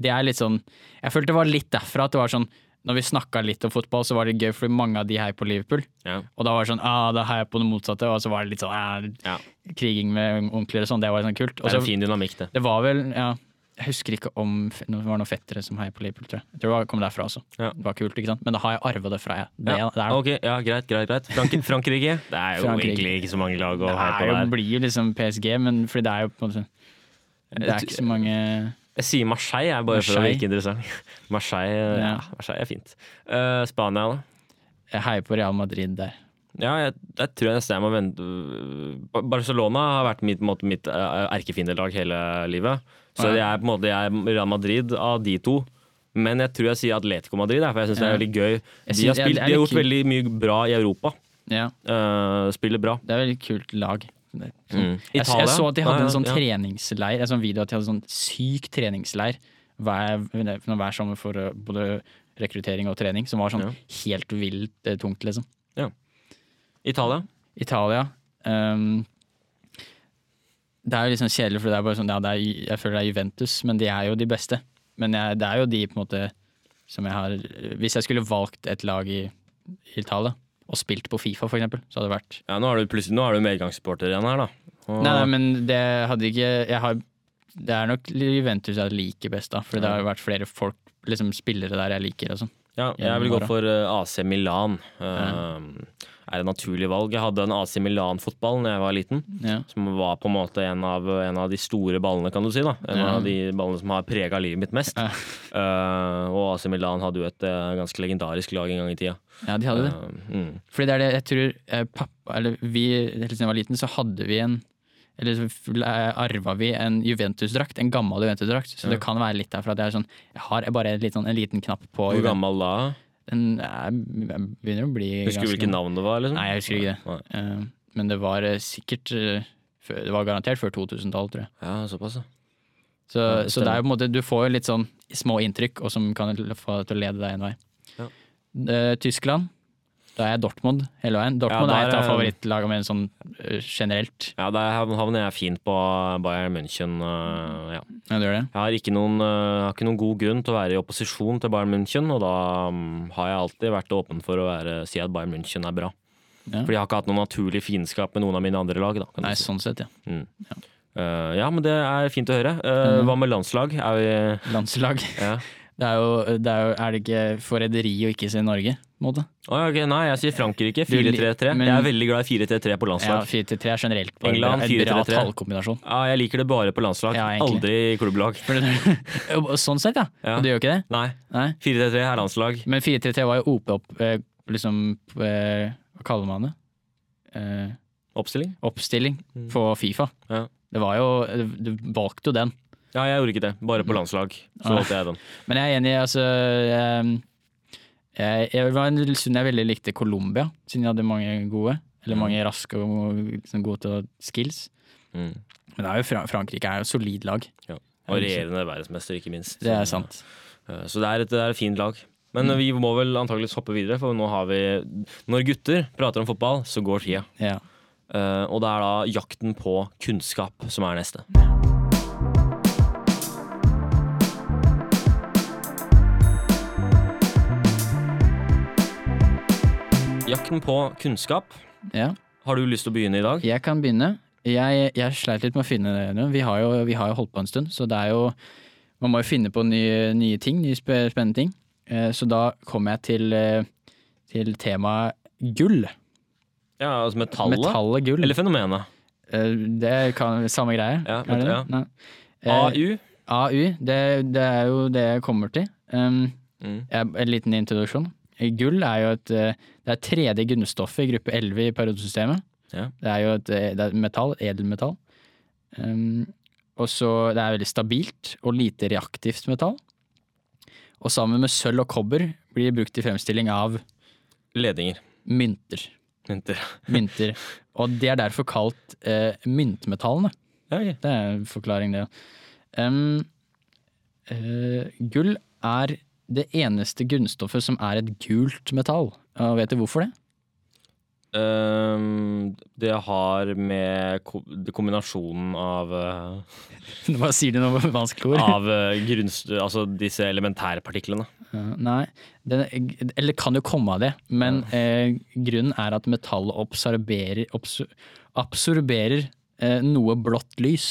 Det er litt sånn Jeg følte det var litt derfra at det var sånn Når vi snakka litt om fotball, så var det gøy, fordi mange av de heier på Liverpool. ja. Og da var det sånn ah, da heier jeg på det motsatte, og så var det litt sånn ah, ja. kriging med onkler og sånn. Det var sånn kult. Også, Det er en fin dynamikk, det. det var vel Ja. Jeg husker ikke om det var noen fettere som heier på Liverpool, tror jeg. Jeg tror det kom derfra også. Ja. Det var kult, ikke sant? Men da har jeg arva det fra jeg. Det, Ja. det er, Ok, ja, greit, greit. greit. Frank Frankrike? Det er jo Frankrike. egentlig ikke så mange lag å heie på der. Det blir jo liksom PSG, men fordi det er jo på en måte Det er ikke så mange Jeg sier Marseille, jeg, bare for å Marseille. virke interessant. Marseille, ja. Ja. Marseille er fint. Uh, Spania, da? Jeg heier på Real Madrid der. Ja, jeg, jeg tror jeg nesten jeg må vente Barcelona har vært mitt, måte, mitt eh, erkefiendelag hele livet. Så jeg er på en måte jeg er Real Madrid av de to. Men jeg tror jeg sier Atletico Madrid, for jeg syns det er veldig gøy. De har, spilt, de har gjort veldig mye bra i Europa. Ja, Uh, spiller bra. det er veldig kult lag. Mm. Jeg, jeg så at de hadde en sånn treningsleir, en sånn video at de hadde sånn syk treningsleir hver, hver sommer for eh, både rekruttering og trening, som var sånn Ja. helt vilt eh, tungt, liksom. Italia? Italia Um, Det er jo liksom kjedelig, for det er bare sånn, ja, det er, jeg føler det er Juventus, men de er jo de beste. Men jeg, det er jo de på en måte som jeg har Hvis jeg skulle valgt et lag i, i Italia, og spilt på Fifa for eksempel, så hadde det vært Ja, nå er du plutselig Nå er du medgangssupporter igjen her, da. Og- Nei, nei, men det hadde ikke jeg har, Det er nok Juventus jeg liker best, da. For det har vært flere folk, liksom spillere der jeg liker og sånn. Ja, jeg vil gå for eh, AC Milan. Uh, Er et naturlig valg. Jeg hadde en AC Milan-fotball da jeg var liten. Ja. Som var på en måte en av, en av de store ballene, kan du si. da En Ja. av de ballene som har prega livet mitt mest. Ja. Uh, og AC Milan hadde jo et uh, ganske legendarisk lag en gang i tida. ja, de hadde det. Uh, mm. Fordi det er det jeg tror pappa Eller vi, helt siden jeg var liten, så hadde vi en Eller så arva vi en Juventus-drakt. En gammel Juventus-drakt. Så det kan være litt derfra at jeg sånn Jeg har bare en, litt sånn, en liten knapp på Hvor gammel da? Den er, begynner å bli Husker du hvilket navn det var? Liksom? Nei, jeg husker ikke det. Eh, men det var eh, sikkert eh, Det var garantert før 2000-tallet, tror jeg. Ja, såpass, ja. Så, Ja, så det er jo på en måte Du får jo litt sånn små inntrykk, og som kan få deg til å lede deg en vei. Ja. Eh, Tyskland. Da er jeg Dortmund hele veien. Dortmund Ja, er et av favorittlagene mine sånn eh, generelt. Ja, Der hav- havner jeg fint på Bayern München. eh, ja. Ja, du gjør det? Jeg har ikke, noen, eh, har ikke noen god grunn til å være i opposisjon til Bayern München, og da mm, har jeg alltid vært åpen for å være, si at Bayern München er bra. Ja. Fordi jeg har ikke hatt noe naturlig fiendskap med noen av mine andre lag. Da, kan Nei, si. sånn sett, ja. Mm. Eh, ja, men det er fint å høre. Uh, Mm. Hva med landslag? Vi Landslag. ja. Det er jo, det er, jo, er det ikke forræderi å ikke se Norge, på en måte? Oh, okay, Nei, jeg sier Frankrike. 4-3-3. Jeg er veldig glad i 4-3-3 på Ja, landslag. 4-3-3 er generelt bare England, en bra tallkombinasjon. Ja, jeg liker det bare på landslag. Ja. Aldri i klubblag. Sånn sett, ja. Ja. Du gjør ikke det? Nei. Nei. 4-3-3 er landslag. Men 4-3-3 var jo OP opp eh, liksom eh, Hva kaller man det? Eh, Oppstilling? oppstilling Mm. på Fifa. Ja. Det var jo Du valgte jo den. Ja, jeg gjorde ikke det. Bare på landslag. Så holdt jeg den. Men jeg er enig, altså jeg, jeg, var en stund jeg veldig likte Colombia, siden jeg hadde mange gode. Eller Mm. mange raske og liksom, gode til skills. Mm. Men det er jo Frankrike er jo et solid lag. Ja. Og regjerende verdensmester, ikke minst. Det er sant. Eh, Så det er et, det er et fint lag. Men Mm. vi må vel antakeligvis hoppe videre, for nå har vi Når gutter prater om fotball, så går tida. Ja. Uh, og det er da jakten på kunnskap som er neste. Jakten på kunnskap. ja. Har du lyst til å begynne i dag? Jeg kan begynne. Jeg, jeg sleit litt med å finne det nå. Vi vi har jo holdt på en stund, så det er jo Man må jo finne på nye, nye ting, nye spennende ting. Eh, Så da kommer jeg til, eh, til temaet gull. Ja, altså metallet? Metallet gull. Eller fenomenet? Eh, Det kan samme greie. Ja, er det ja. AU? AU, det, det er jo det jeg kommer til. Um, Mm. en liten introduksjon. Gull er jo et eh, Det er tredje grunnstoffet i gruppe 11 i periodesystemet. Ja. Det er jo et, eh, er metall, edelmetall. Um, og så Det er veldig stabilt og lite reaktivt metall. Og sammen med sølv og kobber blir det brukt i fremstilling av Ledninger. mynter. Mynter. mynter. Og det er derfor kalt uh, myntmetallene. Ja, okay. Det er en forklaring, det. Um, uh, gull er det eneste grunnstoffet som er et gult metall. Og vet du hvorfor det? Um, det har med ko kombinasjonen av eh, Hva sier du noe vanskelig ord? Av eh, grunnst... Altså disse elementærpartiklene. Uh, nei, det, eller kan jo komme av det, men uh. grunnen er at metallet absorberer, absorberer eh, noe blått lys.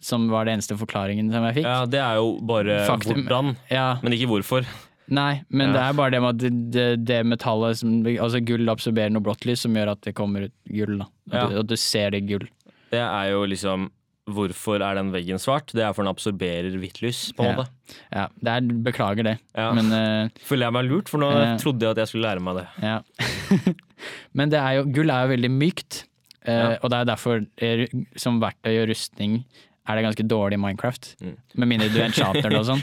Som var det eneste forklaringen som jeg fikk. Ja, det er jo bare Faktum. hvordan, Ja, men ikke hvorfor. Nei, men Ja. det er bare det med at det, det, det metallet som, Altså gull absorberer noe blått lys som gjør at det kommer ut gull. da At, Ja. du, at du ser det gull. Det er jo liksom Hvorfor er den veggen svart? Det er for den absorberer hvitt lys, på en måte. Ja, det er, Beklager det, Ja. men uh, Føler jeg meg lurt, for nå uh, trodde jeg at jeg skulle lære meg det. ja. Men det er jo, gull er jo veldig mykt, Uh, Ja. og det er derfor er, som verktøy og rustning er det ganske dårlig Minecraft. Mm. Med mindre du er enchanter og sånn.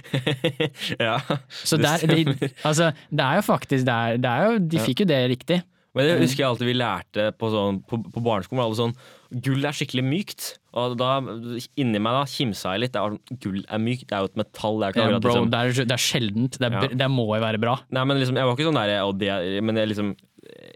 ja. Så Det der, de, altså, det er jo faktisk det er, det er jo, De Ja. fikk jo det riktig. Men det husker jeg alltid vi lærte på, sånn, på, på barneskolen. Alle sånn, gull er skikkelig mykt. Og da, inni meg da kimsa jeg litt. Det var sånn, gull er mykt, det er jo et metall. Det er Ja, bro, liksom, det, er, det er sjeldent. Det, er, Ja. det må jo være bra. Nei, men liksom, jeg var ikke sånn der det, Men jeg liksom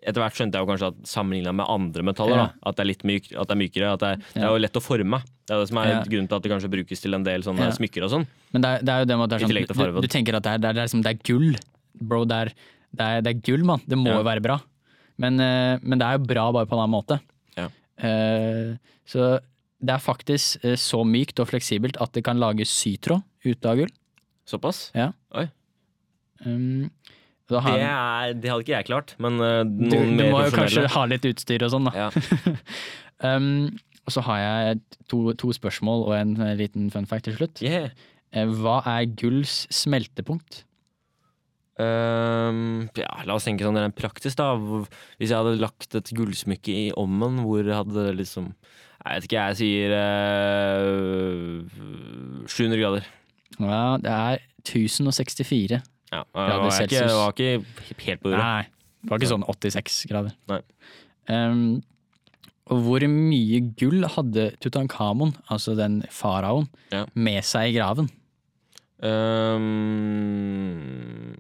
etter hvert skjønte jeg jo kanskje at sammenligna med andre metaller, Ja. da, at det er litt myk, at det er mykere. At det er, det er jo lett å forme. Det er det som er Ja. grunnen til at det kanskje brukes til en del sånne Ja. smykker og sånn. Men det er, det er jo det med at det er sånn, du, du tenker at det er, det er, det er, liksom, det er gull. Bro, det er, det er, det er gull, mann. Det må jo være bra. Men, eh, men det er jo bra bare på en annen måte. Ja. Eh, så det er faktisk eh, så mykt og fleksibelt at det kan lages sytråd ut av gull. Såpass. Ja. Oi. har, Det, er, det hadde ikke jeg klart, men uh, du, du må jo kanskje ha litt utstyr og sånn, da. Ja. Um, og så har jeg to, to spørsmål og en eh, liten fun fact til slutt. Yeah. Eh, Hva er gulls smeltepunkt? Um, ja, la oss tenke sånn rent praktisk, da. Hvis jeg hadde lagt et gullsmykke i ommen, hvor hadde det liksom Jeg vet ikke, jeg sier uh, 700 grader. Ja, det er 1064. Ja, det Grader Celsius. det var ikke helt på jorda. Nei, det var ikke sånn 86 grader. Nei. Um, og hvor mye gull hadde Tutankhamon, altså den faraoen, Ja. med seg i graven? Um,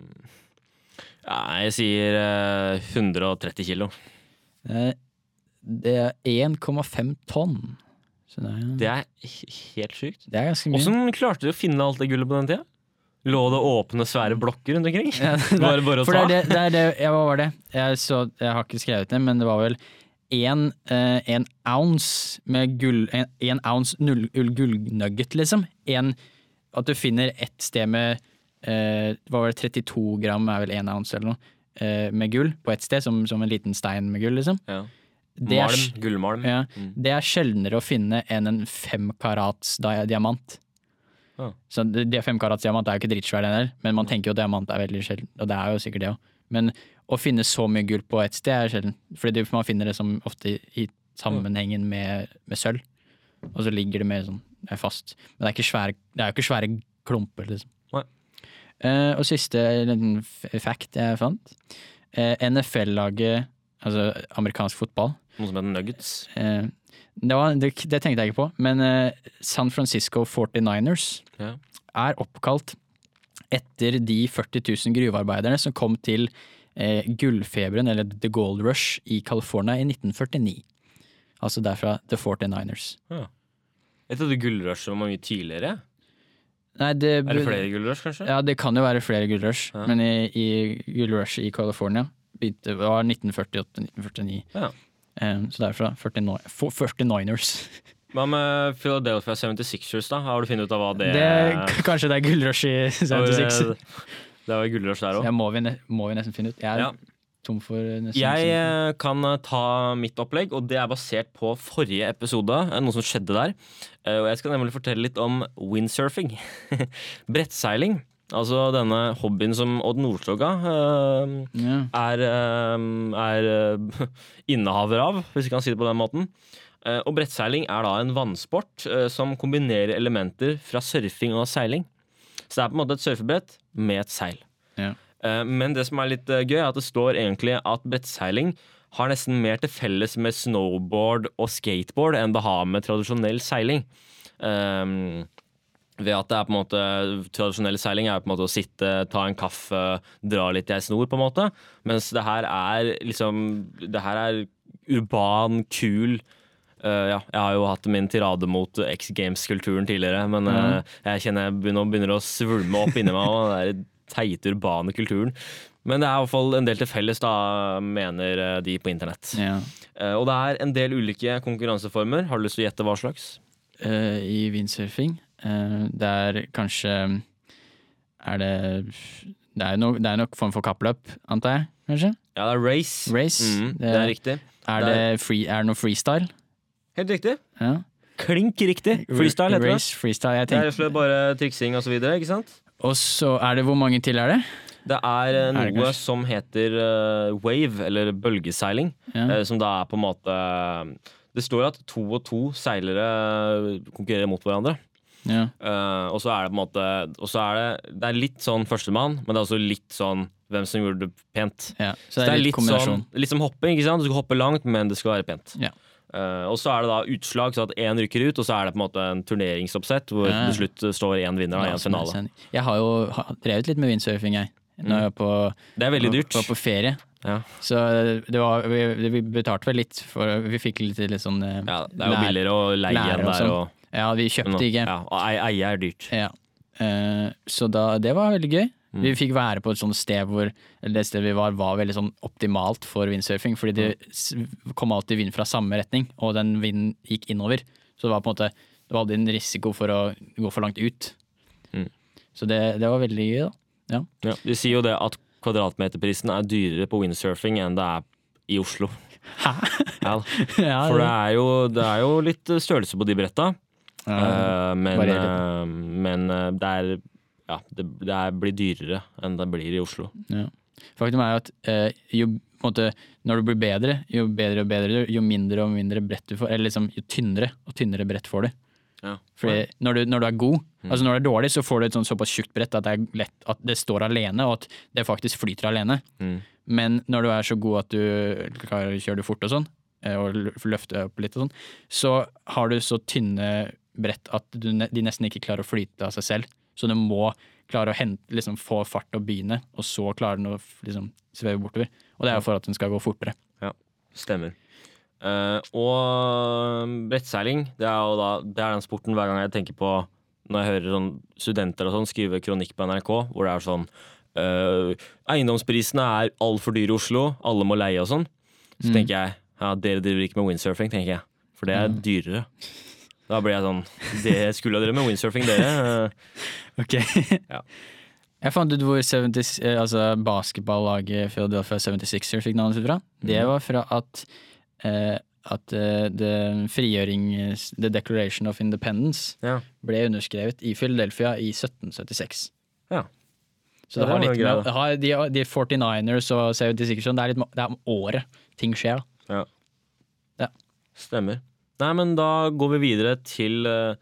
ja, jeg sier eh, 130 kilo. Eh, Det er 1,5 tonn. Så det er, Det er helt sjukt. det er ganske mye. Åssen klarte de å finne alt det gullet på den tida? Lå det åpne, svære blokker rundt omkring? Ja, Var det bare å ta? det det, det, ja, Hva var det? Jeg, så, jeg har ikke skrevet det, men det var vel en, eh, en ounce med gull En, en ounce null, gullnugget, liksom. En, at du finner ett sted med eh, Hva var det, 32 gram er vel én ounce eller noe, eh, med gull på ett sted, som, som en liten stein med gull, liksom. Ja. Malm. Gullmalm. ja, Mm. det er sjeldnere å finne enn en fem karats dia- diamant. Ja. Så det, det fem karats diamant er jo ikke dritsvær, den der, men man tenker jo at diamant er veldig sjelden, og det er jo sikkert det òg. Men å finne så mye gull på ett sted er sjelden, fordi man finner det som ofte i, sammenhengen med, med sølv, og så ligger det mer sånn er fast. Men det er, ikke svære, det er jo ikke svære klumper, liksom. Eh, og siste liten fact jeg fant. Uh, NFL-laget, altså amerikansk fotball, Noe som heter Nuggets. Eh, det, var, det, det tenkte jeg ikke på, men uh, San Francisco 49ers Ja. er oppkalt etter de 40 000 gruvearbeiderne som kom til uh, gullfeberen, eller The Gold Rush, i California i 1949. Altså derfra The 49ers. Jeg trodde gullrushet var mye tidligere. Nei, det, Er det flere gullrush, kanskje? Ja, det kan jo være flere gullrush, Ja. men i, i gullrushet i California begynte, var 1948-1949. Ja. Eh, så derfor 49, 49ers. Hva med Philadelphia 76ers, da? Har du funnet ut av hva det, Det, kanskje det er gullrush i 76. Det var gullrush der òg. Det må må vi nesten finne ut. Jeg er Ja. tom for eh, nesten Jeg eh, kan eh, ta mitt opplegg, og det er basert på forrige episode. Noe som skjedde der. Og jeg skal nemlig fortelle litt om windsurfing. Brettseiling. Altså denne hobbyen som Odd Nordstoga eh, yeah. er, eh, er eh, innehaver av, hvis vi kan si det på den måten. Eh, Og brettseiling er da en vannsport eh, som kombinerer elementer fra surfing og seiling. Så det er på en måte et surfebrett med et seil. Yeah. Men det som er litt gøy, er at det står egentlig at brettseiling har nesten mer til felles med snowboard og skateboard enn det har med tradisjonell seiling. Um, ved at det er på en måte Tradisjonell seiling er på en måte å sitte, ta en kaffe, dra litt i ei snor, på en måte. Mens det her er liksom Det her er urban, kul uh, ja, jeg har jo hatt min tirade mot X Games-kulturen tidligere, men uh, jeg kjenner jeg begynner, begynner å svulme opp inni meg av den teite, urbane kulturen. Men det er i hvert fall en del til felles, da, mener eh, de på internett. Ja. Uh, og det er en del ulike konkurranseformer. Har du lyst til å gjette hva slags? Eh, I windsurfing. Eh, det er kanskje Er det Det er nok, no, det er nok form for kappløp, antar jeg? Kanskje? Ja, det er race. Race. Mm, det, er riktig. Er det, free, er det noe freestyle? Helt riktig. Ja. Klink riktig. Freestyle heter det. Freestyle, jeg Det er bare triksing og så videre, ikke sant? Og så er det Hvor mange til er det? Det er noe Er det som heter uh, wave, eller bølgeseiling. Ja. Uh, som da er på en måte Det står at to og to seilere konkurrerer mot hverandre. Ja. Uh, og så er det på en måte Og så er det Det er litt sånn førstemann, men det er også litt sånn hvem som gjorde det pent. ja. Så det er litt litt sånn, litt som hopping. ikke sant? Du skal hoppe langt, men det skal være pent. Ja. Uh, og så er det da utslag, så at én rykker ut, og så er det på en måte en turneringsoppsett hvor Ja. til slutt står én vinner i jeg finale. Jeg har jo drevet litt med windsurfing, jeg. Når jeg var på, Det er veldig dyrt. var på ferie. Ja. Så det var, vi, vi betalte vel litt for Vi fikk litt, litt sånn eh, Ja, det er jo billigere å leie igjen der. sånn. Og, Ja, vi kjøpte ikke. ja, eie er dyrt. Ja. Eh, så da, det var veldig gøy. Mm. Vi fikk være på et sånt sted hvor det stedet vi var, var veldig sånn optimalt for windsurfing. Fordi det kom alltid vind fra samme retning, og den vinden gikk innover. Så det var på en måte Det var aldri en risiko for å gå for langt ut. Mm. Så det, det var veldig gøy, da. Ja. De sier jo det at kvadratmeterprisen er dyrere på windsurfing enn det er i Oslo. Hæ? Ja, for det er, jo, det er jo litt størrelse på de bretta. Ja, Eh, men eh, men eh, det er ja, det, det blir dyrere enn det blir i Oslo. ja. Faktum er at jo, måte, når du blir bedre, jo bedre og bedre, jo mindre og mindre brett du får. Eller liksom, jo tynnere og tynnere brett får du. Ja. Fordi når du, når du er god, altså når du er dårlig, så får du et sånt såpass tjukt brett at det lett at det står alene, og at det faktisk flyter alene. Mm. Men når du er så god at du klarer å kjøre fort og sånn, og løfter løfte opp litt og sånn, så har du så tynne brett at du, de nesten ikke klarer å flyte av seg selv. Så du må klare å hente, liksom, få fart og begynne, og så klarer den å liksom, sveve bortover. Og det er jo for at den skal gå fortere. Ja, Stemmer. Uh, og brettseiling, det er jo da Det er den sporten hver gang jeg tenker på Når jeg hører sånn studenter og sånn skrive kronikk på NRK, hvor det er sånn uh, Eiendomsprisene er altfor dyre i Oslo, alle må leie og sånn. Så Mm. tenker jeg ja, dere driver ikke med windsurfing, tenker jeg. For det er Mm. dyrere. Da blir jeg sånn Det skulle dere med windsurfing, dere. ok. Ja. Jeg fant ut hvor 70, eh, altså basketballaget Philadelphia 76ers fikk navnet sitt fra. Det Mhm. var fra at, uh, at uh, frigjøring The Declaration of Independence Ja. ble underskrevet i Philadelphia i 1776. Ja. Så det, det har litt med, har de, de 49ers og 76ers sånn, det er litt det er om året ting skjer. Ja. Stemmer. Nei, men da går vi videre til eh,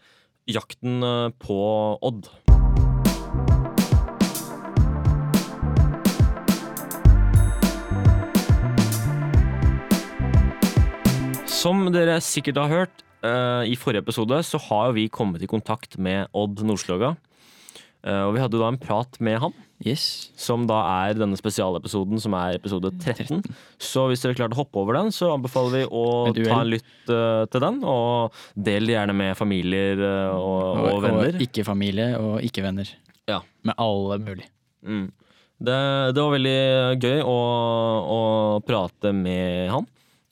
jakten eh, på Odd. Som dere sikkert har hørt, eh, i forrige episode så har vi kommet i kontakt med Odd Nordstoga. Og vi hadde da en prat med han, Yes. som da er denne spesialepisoden, som er episode 13. Så hvis dere klarte å hoppe over den, så anbefaler vi å ta en lytt uh, til den. Og del gjerne med familier uh, og, og, venner. ikke familie og ikke venner. Ja. Med alle mulig. Mm. Det, det var veldig gøy å, å prate med han.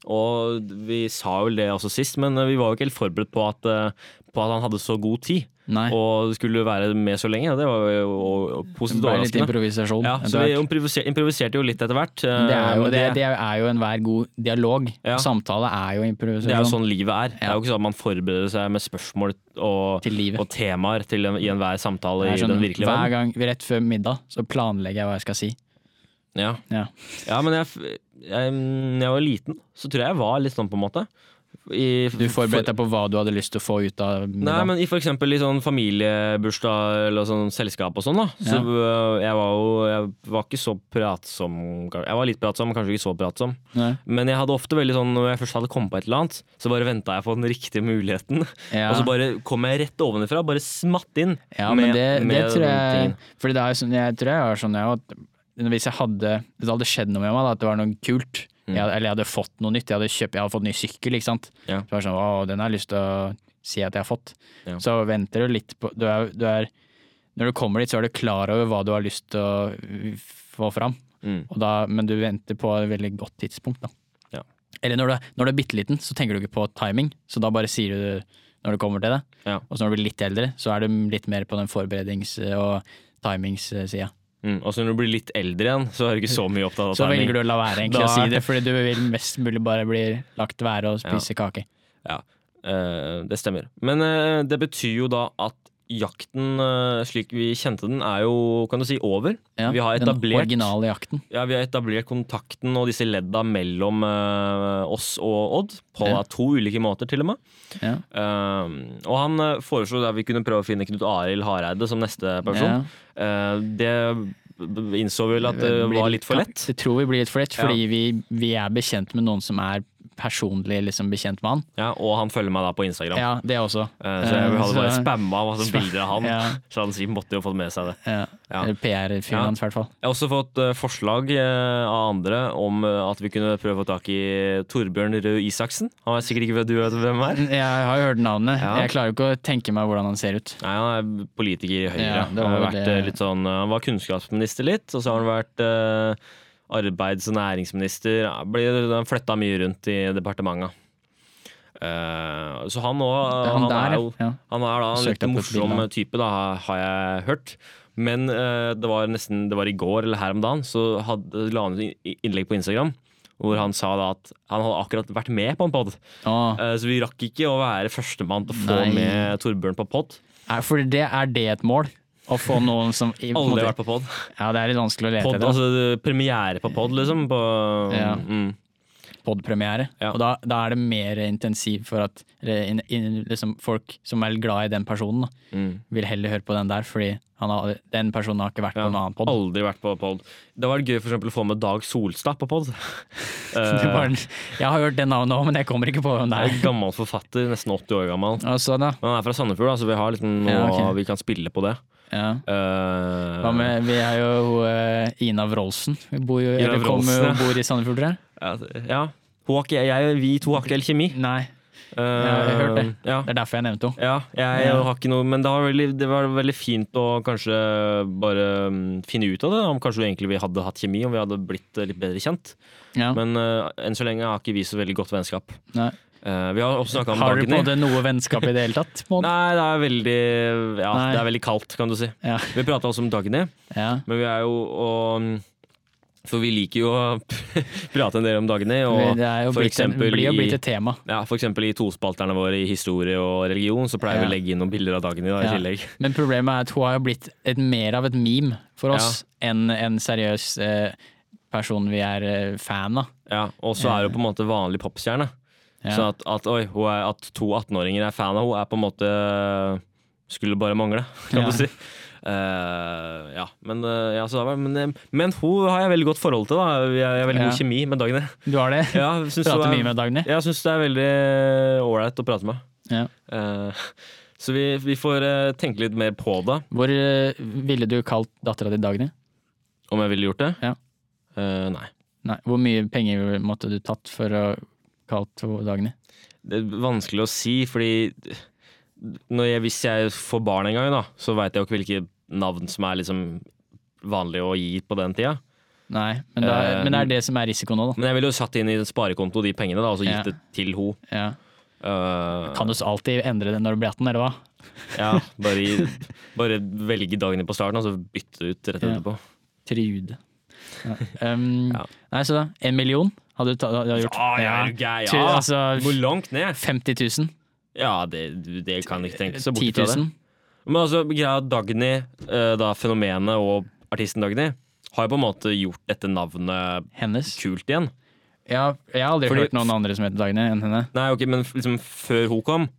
Og vi sa vel det også sist, men vi var jo ikke helt forberedt på at, eh, på at han hadde så god tid. Nei. Og skulle være med så lenge. Det var jo positivt overraskende. improvisasjon. Ja, så vi hvert. improviser, improviserte jo litt etter hvert. eh, det, er jo, det, det er jo enhver god dialog. Ja. Samtale er jo improvisasjon. Det er jo sånn livet er. Det er jo ikke sånn at man forbereder seg med spørsmål og, og temaer til en, i enhver samtale Det er i sånn, den virkelige hver gang rett før middag så planlegger jeg hva jeg skal si. Ja. Ja. ja, men jeg, jeg, jeg, når jeg var liten, så tror jeg jeg var litt sånn, på en måte. I, Du forberedte deg på hva du hadde lyst til å få ut av middag. Nei, men i eksempel i sånn familiebursdag eller sånn selskap og sånn, da. Så Ja. øh, jeg var jo Jeg var ikke så pratsom Jeg var litt pratsom, kanskje ikke så pratsom. Nei. Men jeg hadde ofte veldig sånn når jeg først hadde kommet på et eller annet, så bare venta jeg på den riktige muligheten. Ja. Og så bare kom jeg rett ovenfra, bare smatt inn. Ja, men det, det med tror jeg. Fordi det er jo sånn, jeg tror jeg var sånn jeg, at Hvis jeg hadde det hadde skjedd noe med meg, da, at det var noe kult, jeg, eller jeg hadde fått noe nytt, jeg hadde, kjøpt, jeg hadde fått ny sykkel, ikke sant. Mm. Ja. Så var det sånn, å, den har jeg lyst til å si at jeg har fått. Ja. Så venter du litt på du er, du er, Når du kommer dit, så er du klar over hva du har lyst til å få fram. Mm. Da, men du venter på et veldig godt tidspunkt, da. Ja. Eller når du, når du er bitte liten, så tenker du ikke på timing, så da bare sier du når du kommer til det. Ja. Og så når du blir litt eldre, så er du litt mer på den forberedings- og timingssida. Mm. Så når du blir litt eldre igjen, så er du ikke så mye opptatt av Så timing. velger du å la være egentlig Da- å si det, fordi du vil mest mulig bare bli lagt være og spise kake. Ja, uh, det stemmer. Men uh, det betyr jo da at jakten eh, slik vi kjente den, er jo, kan du si, over. Ja, vi har den etablert originale jakten. Ja, vi har etablert kontakten og disse ledda mellom uh, oss og Odd, på Ja. to ulike måter til og med. Ja. Uh, og han foreslo at vi kunne prøve å finne Knut Arild Hareide som neste person. Uh, det innså vi vel at det blir var litt for lett. Det tror vi blir litt for lett, fordi vi, vi er bekjent med noen som er personlig liksom bekjent med han. Ja, og han følger meg da på Instagram. Ja, det også. Eh, så jeg hadde bare så- spamma masse bilder av han. Ja. Så han sikkert måtte jo fått med seg det. Ja. Ja. PR-fyren Ja. hans, i hvert fall. Jeg har også fått eh, forslag eh, av andre om eh, at vi kunne prøve å få tak i Torbjørn Røe Isaksen. Han vet sikkert ikke hva du vet hvem er. Jeg har jo hørt navnet. Jeg klarer jo ikke å tenke meg hvordan han ser ut. Nei, Han er politiker i Høyre. Ja, det var han, har vært, det- eh, litt sånn, eh, han var kunnskapsminister litt, og så har han vært eh, arbeids- og næringsminister. Blir- flytta mye rundt i departementet. Eh, så han òg han han, er jo ja. Han er da en litt morsom type, da, har jeg hørt. Men uh, det var nesten Det var i går eller her om dagen, så hadde, la han ut innlegg på Instagram. Hvor han sa da at han hadde akkurat vært med på en pod. Eh, så vi rakk ikke å være førstemann til å få Nei. med Torbjørn på pod. er, for det er det et mål? Å få noen som i, Aldri måte- vært på pod. Ja, det er litt vanskelig å lete Pod, etter. altså premiere på pod, liksom. På, Ja. mm, Podpremiere. Ja. Og da, da er det mer intensiv for at in, in, liksom, folk som er glad i den personen, da, mm. vil heller høre på den der, fordi han har, den personen har ikke vært Ja, på en annen pod. Aldri vært på pod. Det var gøy for eksempel, å få med Dag Solstad på pod. Det jeg har hørt det navnet òg, men jeg kommer ikke på hvem det er en gammel forfatter, nesten 80 år gammel. Altså, han er fra Sandefjord, så vi har litt noe Ja, okay. vi kan spille på det. Ja. Uh, Hva med, vi er jo uh, Ina Wroldsen. Vi bor jo, Ina eller kommer og bor i Sandefjord, tror jeg. ja, ja. Hun har jeg, vi to har ikke helt kjemi. Nei, Uh, jeg har hørt det. Ja, det er derfor jeg nevnte henne. ja, jeg jeg har ikke noe Men det var, veldig, det var veldig fint å kanskje bare mm, finne ut av det. Om kanskje egentlig vi hadde hatt kjemi, om vi hadde blitt litt bedre kjent. Ja. Men uh, enn så lenge har ikke vi så veldig godt vennskap. Nei. Eh, vi har også snakka om Har dere på en Dagny. noe vennskap i det hele tatt? På? Nei, det er veldig Ja, det er veldig kaldt, kan du si. Ja. Vi prata også om Dagny, Ja. men vi er jo og, For vi liker jo å prate en del om Dagny. Og det jo for blitt, eksempel blir jo i- blitt et tema. ja, for eksempel i tospalterne våre i historie og religion, så pleier vi å legge inn noen bilder av Dagny da, i tillegg. Men problemet er at hun har jo blitt et, mer av et meme for oss enn en seriøs eh, person vi er eh, fan av. Ja, og så er hun på en måte vanlig popstjerne. Ja. Så at, at, oi, er, at to 18-åringer er fan av henne, er på en måte Skulle bare mangle, kan Ja. du si. Uh, ja, men, uh, ja, var, men, eh, men hun har jeg veldig godt forhold til. da Jeg har veldig Ja. god kjemi med Dagny. Du har det? Ja, Prater er- mye med Dagny? Jeg syns det er veldig ålreit å prate med. Ja. Uh, så vi, vi får tenke litt mer på det, Hvor ville du kalt dattera di Dagny? om jeg ville gjort det. Ja. Nei. Nei, Hvor mye penger måtte du tatt for å kalt henne Dagny? Det er vanskelig å si, fordi jeg, hvis jeg får barn en gang, da, så veit jeg jo ikke hvilke navn som er liksom vanlig å gi på den tida. Nei, men, det er, uh, men det er det som er risikoen nå, da. Men jeg ville jo satt inn i en sparekonto de pengene, da, og så Ja. gitt det til ho. Ja. Uh, Kan du så alltid endre det når du blir 18, eller hva? ja, bare, bare velge dagene på starten, og så bytte ut rett Ja. etterpå. Trude. Um, Ja. Nei, så da. En million hadde du, ta, hadde du gjort? Ja, ja, ja. Ja, altså, Hvor langt ned? 50 000? Ja, det, det kan jeg ikke tenke så bort fra det. Men altså, greia Dagny, eh, da fenomenet og artisten Dagny, har jo på en måte gjort dette navnet Hennes? kult igjen. Ja, jeg har aldri Fordi- hørt noen andre som heter Dagny enn henne. Nei, ok, men liksom før hun kom,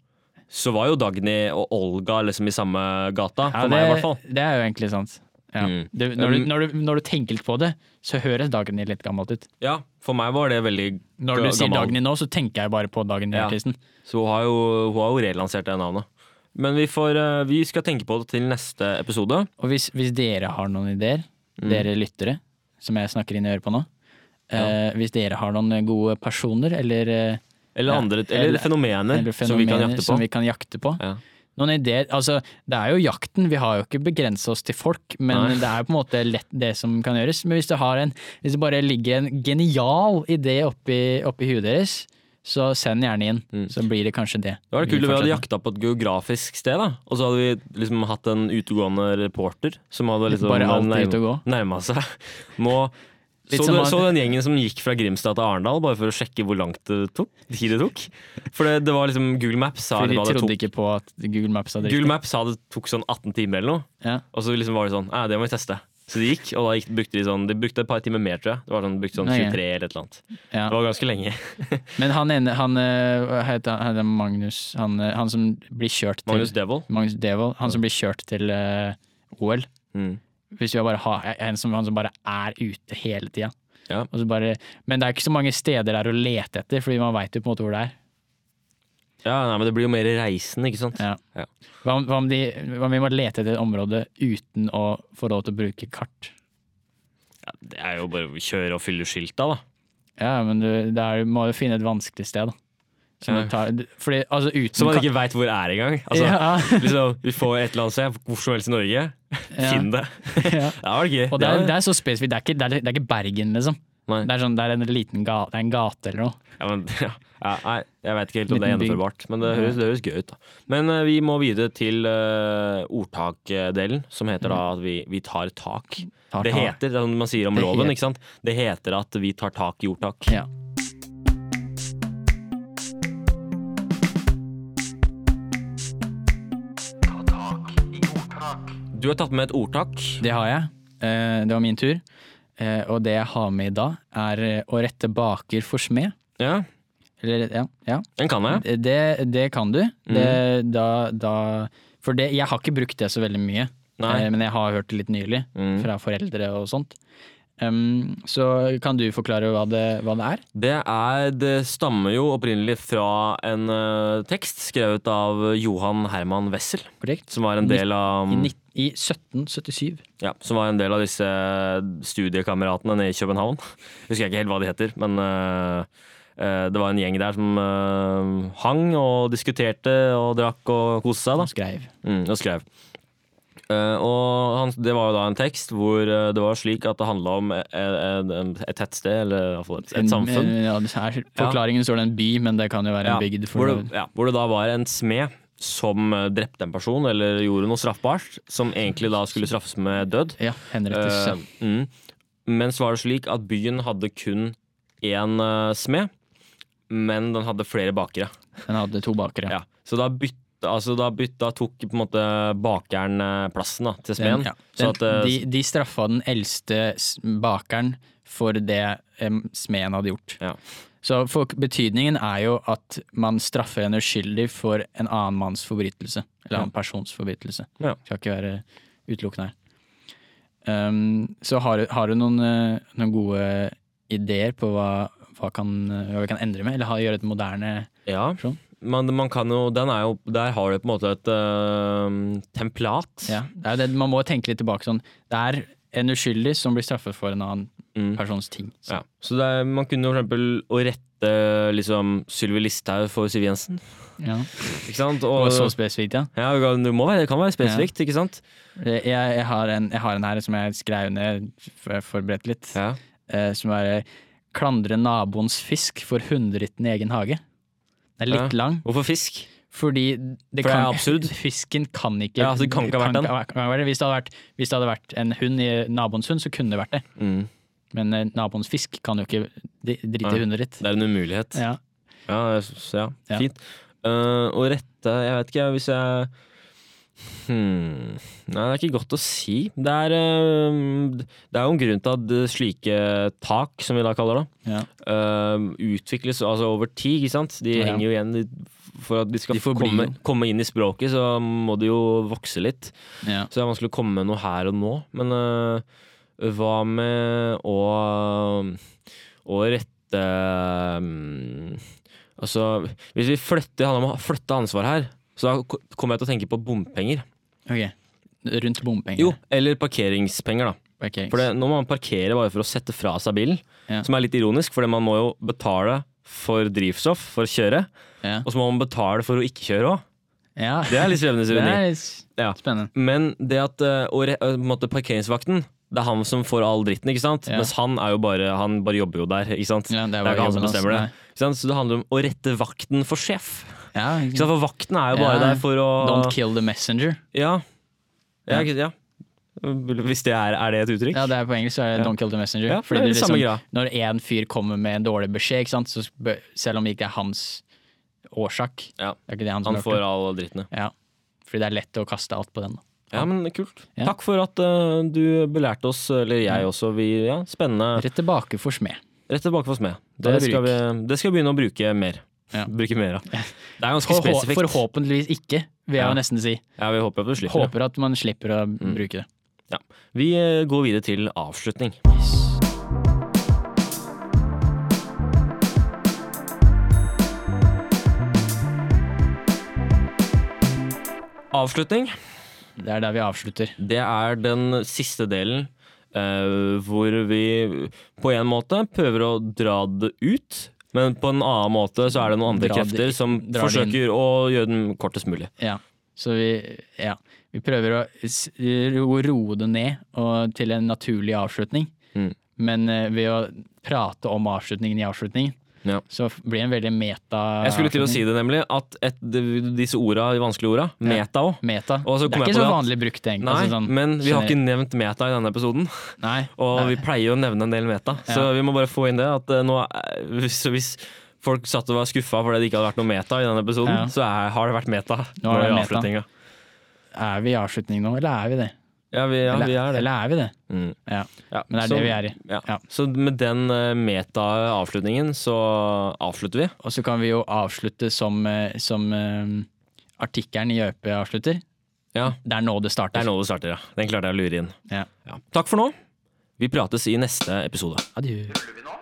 så var jo Dagny og Olga liksom i samme gata. Ja, For det, meg, i hvert fall. det er jo egentlig sant. Ja. Mm. Det, når, du, Um, når, du, når du tenker litt på det, så høres dagen din litt gammelt ut. Ja, for meg var det veldig gammelt. Når du sier dagen din nå, så tenker jeg bare på Ja. Dagny-artisten. Så hun har, jo, hun har jo relansert det navnet. Men vi, får, eh, vi skal tenke på det til neste episode. Og hvis, hvis dere har noen ideer, Mm. dere lyttere, som jeg snakker inn i øret på nå eh, Hvis dere har noen gode personer eller, eh, Eller, Ja, andre, eller, eller- fenomener, eller som vi kan jakte på. vi kan jakte på Ja. Noen ideer, altså Det er jo jakten, vi har jo ikke begrensa oss til folk, men Nei. det er jo på en måte lett det som kan gjøres. Men hvis det, har en, hvis det bare ligger en genial idé oppi, oppi huet deres, så send gjerne inn. Mm. Så blir det kanskje det. Det var det kult om vi hadde jakta på et geografisk sted, da. Og så hadde vi liksom hatt en utegående reporter som hadde liksom Bare alltid ute og gå. nærma seg. Nå Litt så, du, så den gjengen som gikk fra Grimstad til Arendal bare for å sjekke hvor langt det tok? Tid det tok? For det, det var liksom Google Maps sa For de det trodde tok, ikke på at Google Maps hadde Google. Maps sa det tok sånn 18 timer eller noe. Ja. Og så liksom var det sånn det må vi teste. Så de gikk, og da gikk, brukte de sånn De brukte et par timer mer, tror jeg. Det var sånn, brukte sånn Nei. 23 eller et eller annet. Ja. Det var ganske lenge. Men han ene, han eh, heter han, han Magnus, han, eh, han som blir kjørt til Magnus Devold. Magnus Devold, han som blir kjørt til uh, OL. Mm. Hvis vi bare har en som, han som bare er ute hele tida. Ja. Bare, men det er ikke så mange steder der å lete etter, fordi man veit jo på en måte hvor det er. Ja, nei, men det blir jo mer reisende, ikke sant? Ja. Ja. Hva, om, hva, om de, hva om vi må lete etter et område uten å få lov til å bruke kart? Ja, det er jo bare å kjøre og fylle skilta, da. Ja, men du, det er, må jo finne et vanskelig sted, da. Tar, fordi, altså uten Som man ikke veit hvor er engang. Altså, ja, liksom, vi får et eller annet sted, hvor som helst i Norge. Ja. Finn det. ja. Det var gøy. Og det er, det er så spesifikt. Det er ikke, det er, det er ikke Bergen, liksom. Det er, sånn, det er en liten gate, det er en gate eller noe. Ja, men, ja. Ja, nei, jeg vet ikke helt om det er Liten gjennomførbart, men det høres, det høres gøy ut. da. Men uh, vi må videre til uh, ordtakdelen, som heter da at vi, vi tar tak. Tar Det heter, det er som man sier om Det loven, ikke sant? Det heter at vi tar tak i ordtak. Ja. Du har tatt med et ordtak. Det har jeg. Eh, Det var min tur. Eh, Og det jeg har med i dag, er eh, å rette baker for smed. Ja, Eller, ja, ja. den kan jeg. Det, det kan du. Mm. Det, da, da, for det, jeg har ikke brukt det så veldig mye, Nei. men jeg har hørt det litt nylig Mm. fra foreldre og sånt. Um, så kan du forklare hva det, hva det er? Det, er, det stammer jo opprinnelig fra en uh, tekst skrevet av Johan Herman Wessel, Korrekt? som var en del av I, I 1777. Ja, som var en del av disse studiekameratene nede i København. Husker jeg ikke helt hva de heter, men øh, det var en gjeng der som hang og diskuterte og drakk og koste seg. Da. skrev. Mm, og skrev. Eh, og han, det var jo da en tekst hvor eh, det var slik at det handla om et, et, et tettsted, eller i hvert fall et, et samfunn. En- Ja, her, forklaringen står det en by, men det kan jo være Ja, en bygd. hvor, ja, hvor det da var en smed som eh, drepte en person, eller gjorde noe straffbart, som egentlig da skulle straffes med død. ja, henrettes. ja. Eh, mm. Men så var det slik at byen hadde kun én uh, smed, men den hadde flere bakere. Den hadde to bakere. Ja. Så da bytta, altså da bytta tok på en måte bakeren eh, plassen da, til smeden. Ja. Den, at, eh, de, de straffa den eldste bakeren for det smeden hadde gjort. Ja. Så for, betydningen er jo at man straffer en uskyldig for en annen manns forbrytelse. Eller Ja. annen persons forbrytelse. Ja. Skal ikke være utelukkende her. Um, så har, har du noen, eh, noen gode ideer på hva, hva, kan, hva vi kan endre med, eller ha, gjøre et moderne Ja, Sånn. Man, man kan jo, den er jo, der har du på en måte et eh, templat. ja, det Man må tenke litt tilbake sånn. Det er en uskyldig som blir straffet for en annen Mm. persons ting. Så. Ja. Så er, man kunne for eksempel å rette liksom Sylvi Listhaug for Siv Jensen. Ja. Ikke sant? Og så spesifikt, ja. ja, det, må være, det kan være spesifikt, ikke sant? Jeg, jeg, har en, jeg har en her som jeg skrev ned, forberedt litt, Ja. eh, som er 'Klandre naboens fisk for hunderitten i egen hage'. Den er litt lang, Hvorfor fisk? fordi det, For det er absurd. Fisken kan ikke Ja, altså, det kan ikke ha vært den. kan- kan. Hvis, det hadde vært, hvis det hadde vært en hund i naboens hund, så kunne det vært det. Mm. Men eh, naboens fisk kan jo ikke dri- drite i hundet ditt. Det er en umulighet. Ja. Ja, synes- ja. Ja. fint. Uh, å rette Jeg vet ikke, hvis jeg hmm. Nei, det er ikke godt å si. Det er, eh, det er jo en grunn til at eh, slike tak, som vi da kaller det, Ja. eh, utvikles altså over tid, ikke sant? De Ja. henger jo igjen For at de skal De komme, komme inn i språket, så må de jo vokse litt. Ja. Så det er vanskelig å komme med noe her og nå. Men uh, hva med å, å rette um, Altså, hvis vi flytter, handler om å flytte ansvar her, så da ko- kommer jeg til å tenke på bompenger. Ok. Rundt bompenger. Jo, eller parkeringspenger, da. Parkerings. For det, nå må man parkere bare for å sette fra seg bilen, Ja. som er litt ironisk, for man må jo betale for drivstoff for å kjøre, ja. og så må man betale for å ikke kjøre òg. ja. Det er litt svevende ironi. er Ja. spennende. Men det at og, øh, på en måte parkeringsvakten Det er han som får all dritten, ikke sant? Ja. Mens han er bare Han bare jobber jo der, ikke sant? Ja, det er bare ikke han som bestemmer det. Så det handler om å rette vakten for sjef. Ja, Ikke sant? For vakten er jo bare der for å Don't kill the messenger. Ja. Ja, Ja. Hvis det er, er det et uttrykk? Ja, det er På engelsk så er det. Don't kill the messenger. Ja, for Fordi det er det liksom, samme når en fyr kommer med en dårlig beskjed, sant? Så selv om det ikke er hans årsak Ja. Er det han som Han får all dritten, ja. Ja. Fordi det er lett å kaste alt på den. da. Ja, men kult. Ja. Takk for at uh, du belærte oss, eller jeg også. Vi, ja, spennende. Rett tilbake for smed. Rett tilbake for smed. Det, Det skal, vi, det skal vi begynne å bruke mer. Ja. Bruke mer av. Det er ganske Forhå spesifikt. forhåpentligvis ikke, vil jeg Ja. nesten si. Ja, vi håper at du slipper. Håper at man slipper å Mm. bruke det. Vi eh, går videre til avslutning. Avslutning, Det er der vi avslutter. det er den siste delen uh, hvor vi på en måte prøver å dra det ut, men på en annen måte så er det noen andre Dra krefter som dra forsøker å gjøre den kortest mulig. Ja. Så vi, ja. vi prøver å roe det ned og, til en naturlig avslutning. Mm. Men eh, ved å prate om avslutningen i avslutningen, Ja. så blir det en veldig meta Jeg skulle til å si det nemlig, at et, disse orda, de vanskelige orda, meta òg. Meta. Det er ikke så det vanlig brukt, egentlig. Nei, altså sånn, men vi har ikke nevnt meta i denne episoden. Nei. Og Nei. vi pleier å nevne en del meta, så vi må bare få inn det. At eh, nå, hvis, hvis folk satt og var skuffa fordi det ikke hadde vært noe meta i denne episoden, Ja. så er, har det vært meta Nå er, det meta. Er vi i avslutning nå, eller er vi det? Ja, vi, ja, eller, vi er det. eller er vi det? Mm. Ja. Ja, Men det er så, det vi er i. Ja. Ja. Så med den eh, meta-avslutningen så avslutter vi. Og så kan vi jo avslutte som, eh, som eh, artikkelen i ØP avslutter. Ja, Det er nå det starter. Det er nå det starter, ja. Den klarte jeg å lure inn. Ja. Ja. Takk for nå. Vi prates i neste episode. Adjø. Tuller vi nå?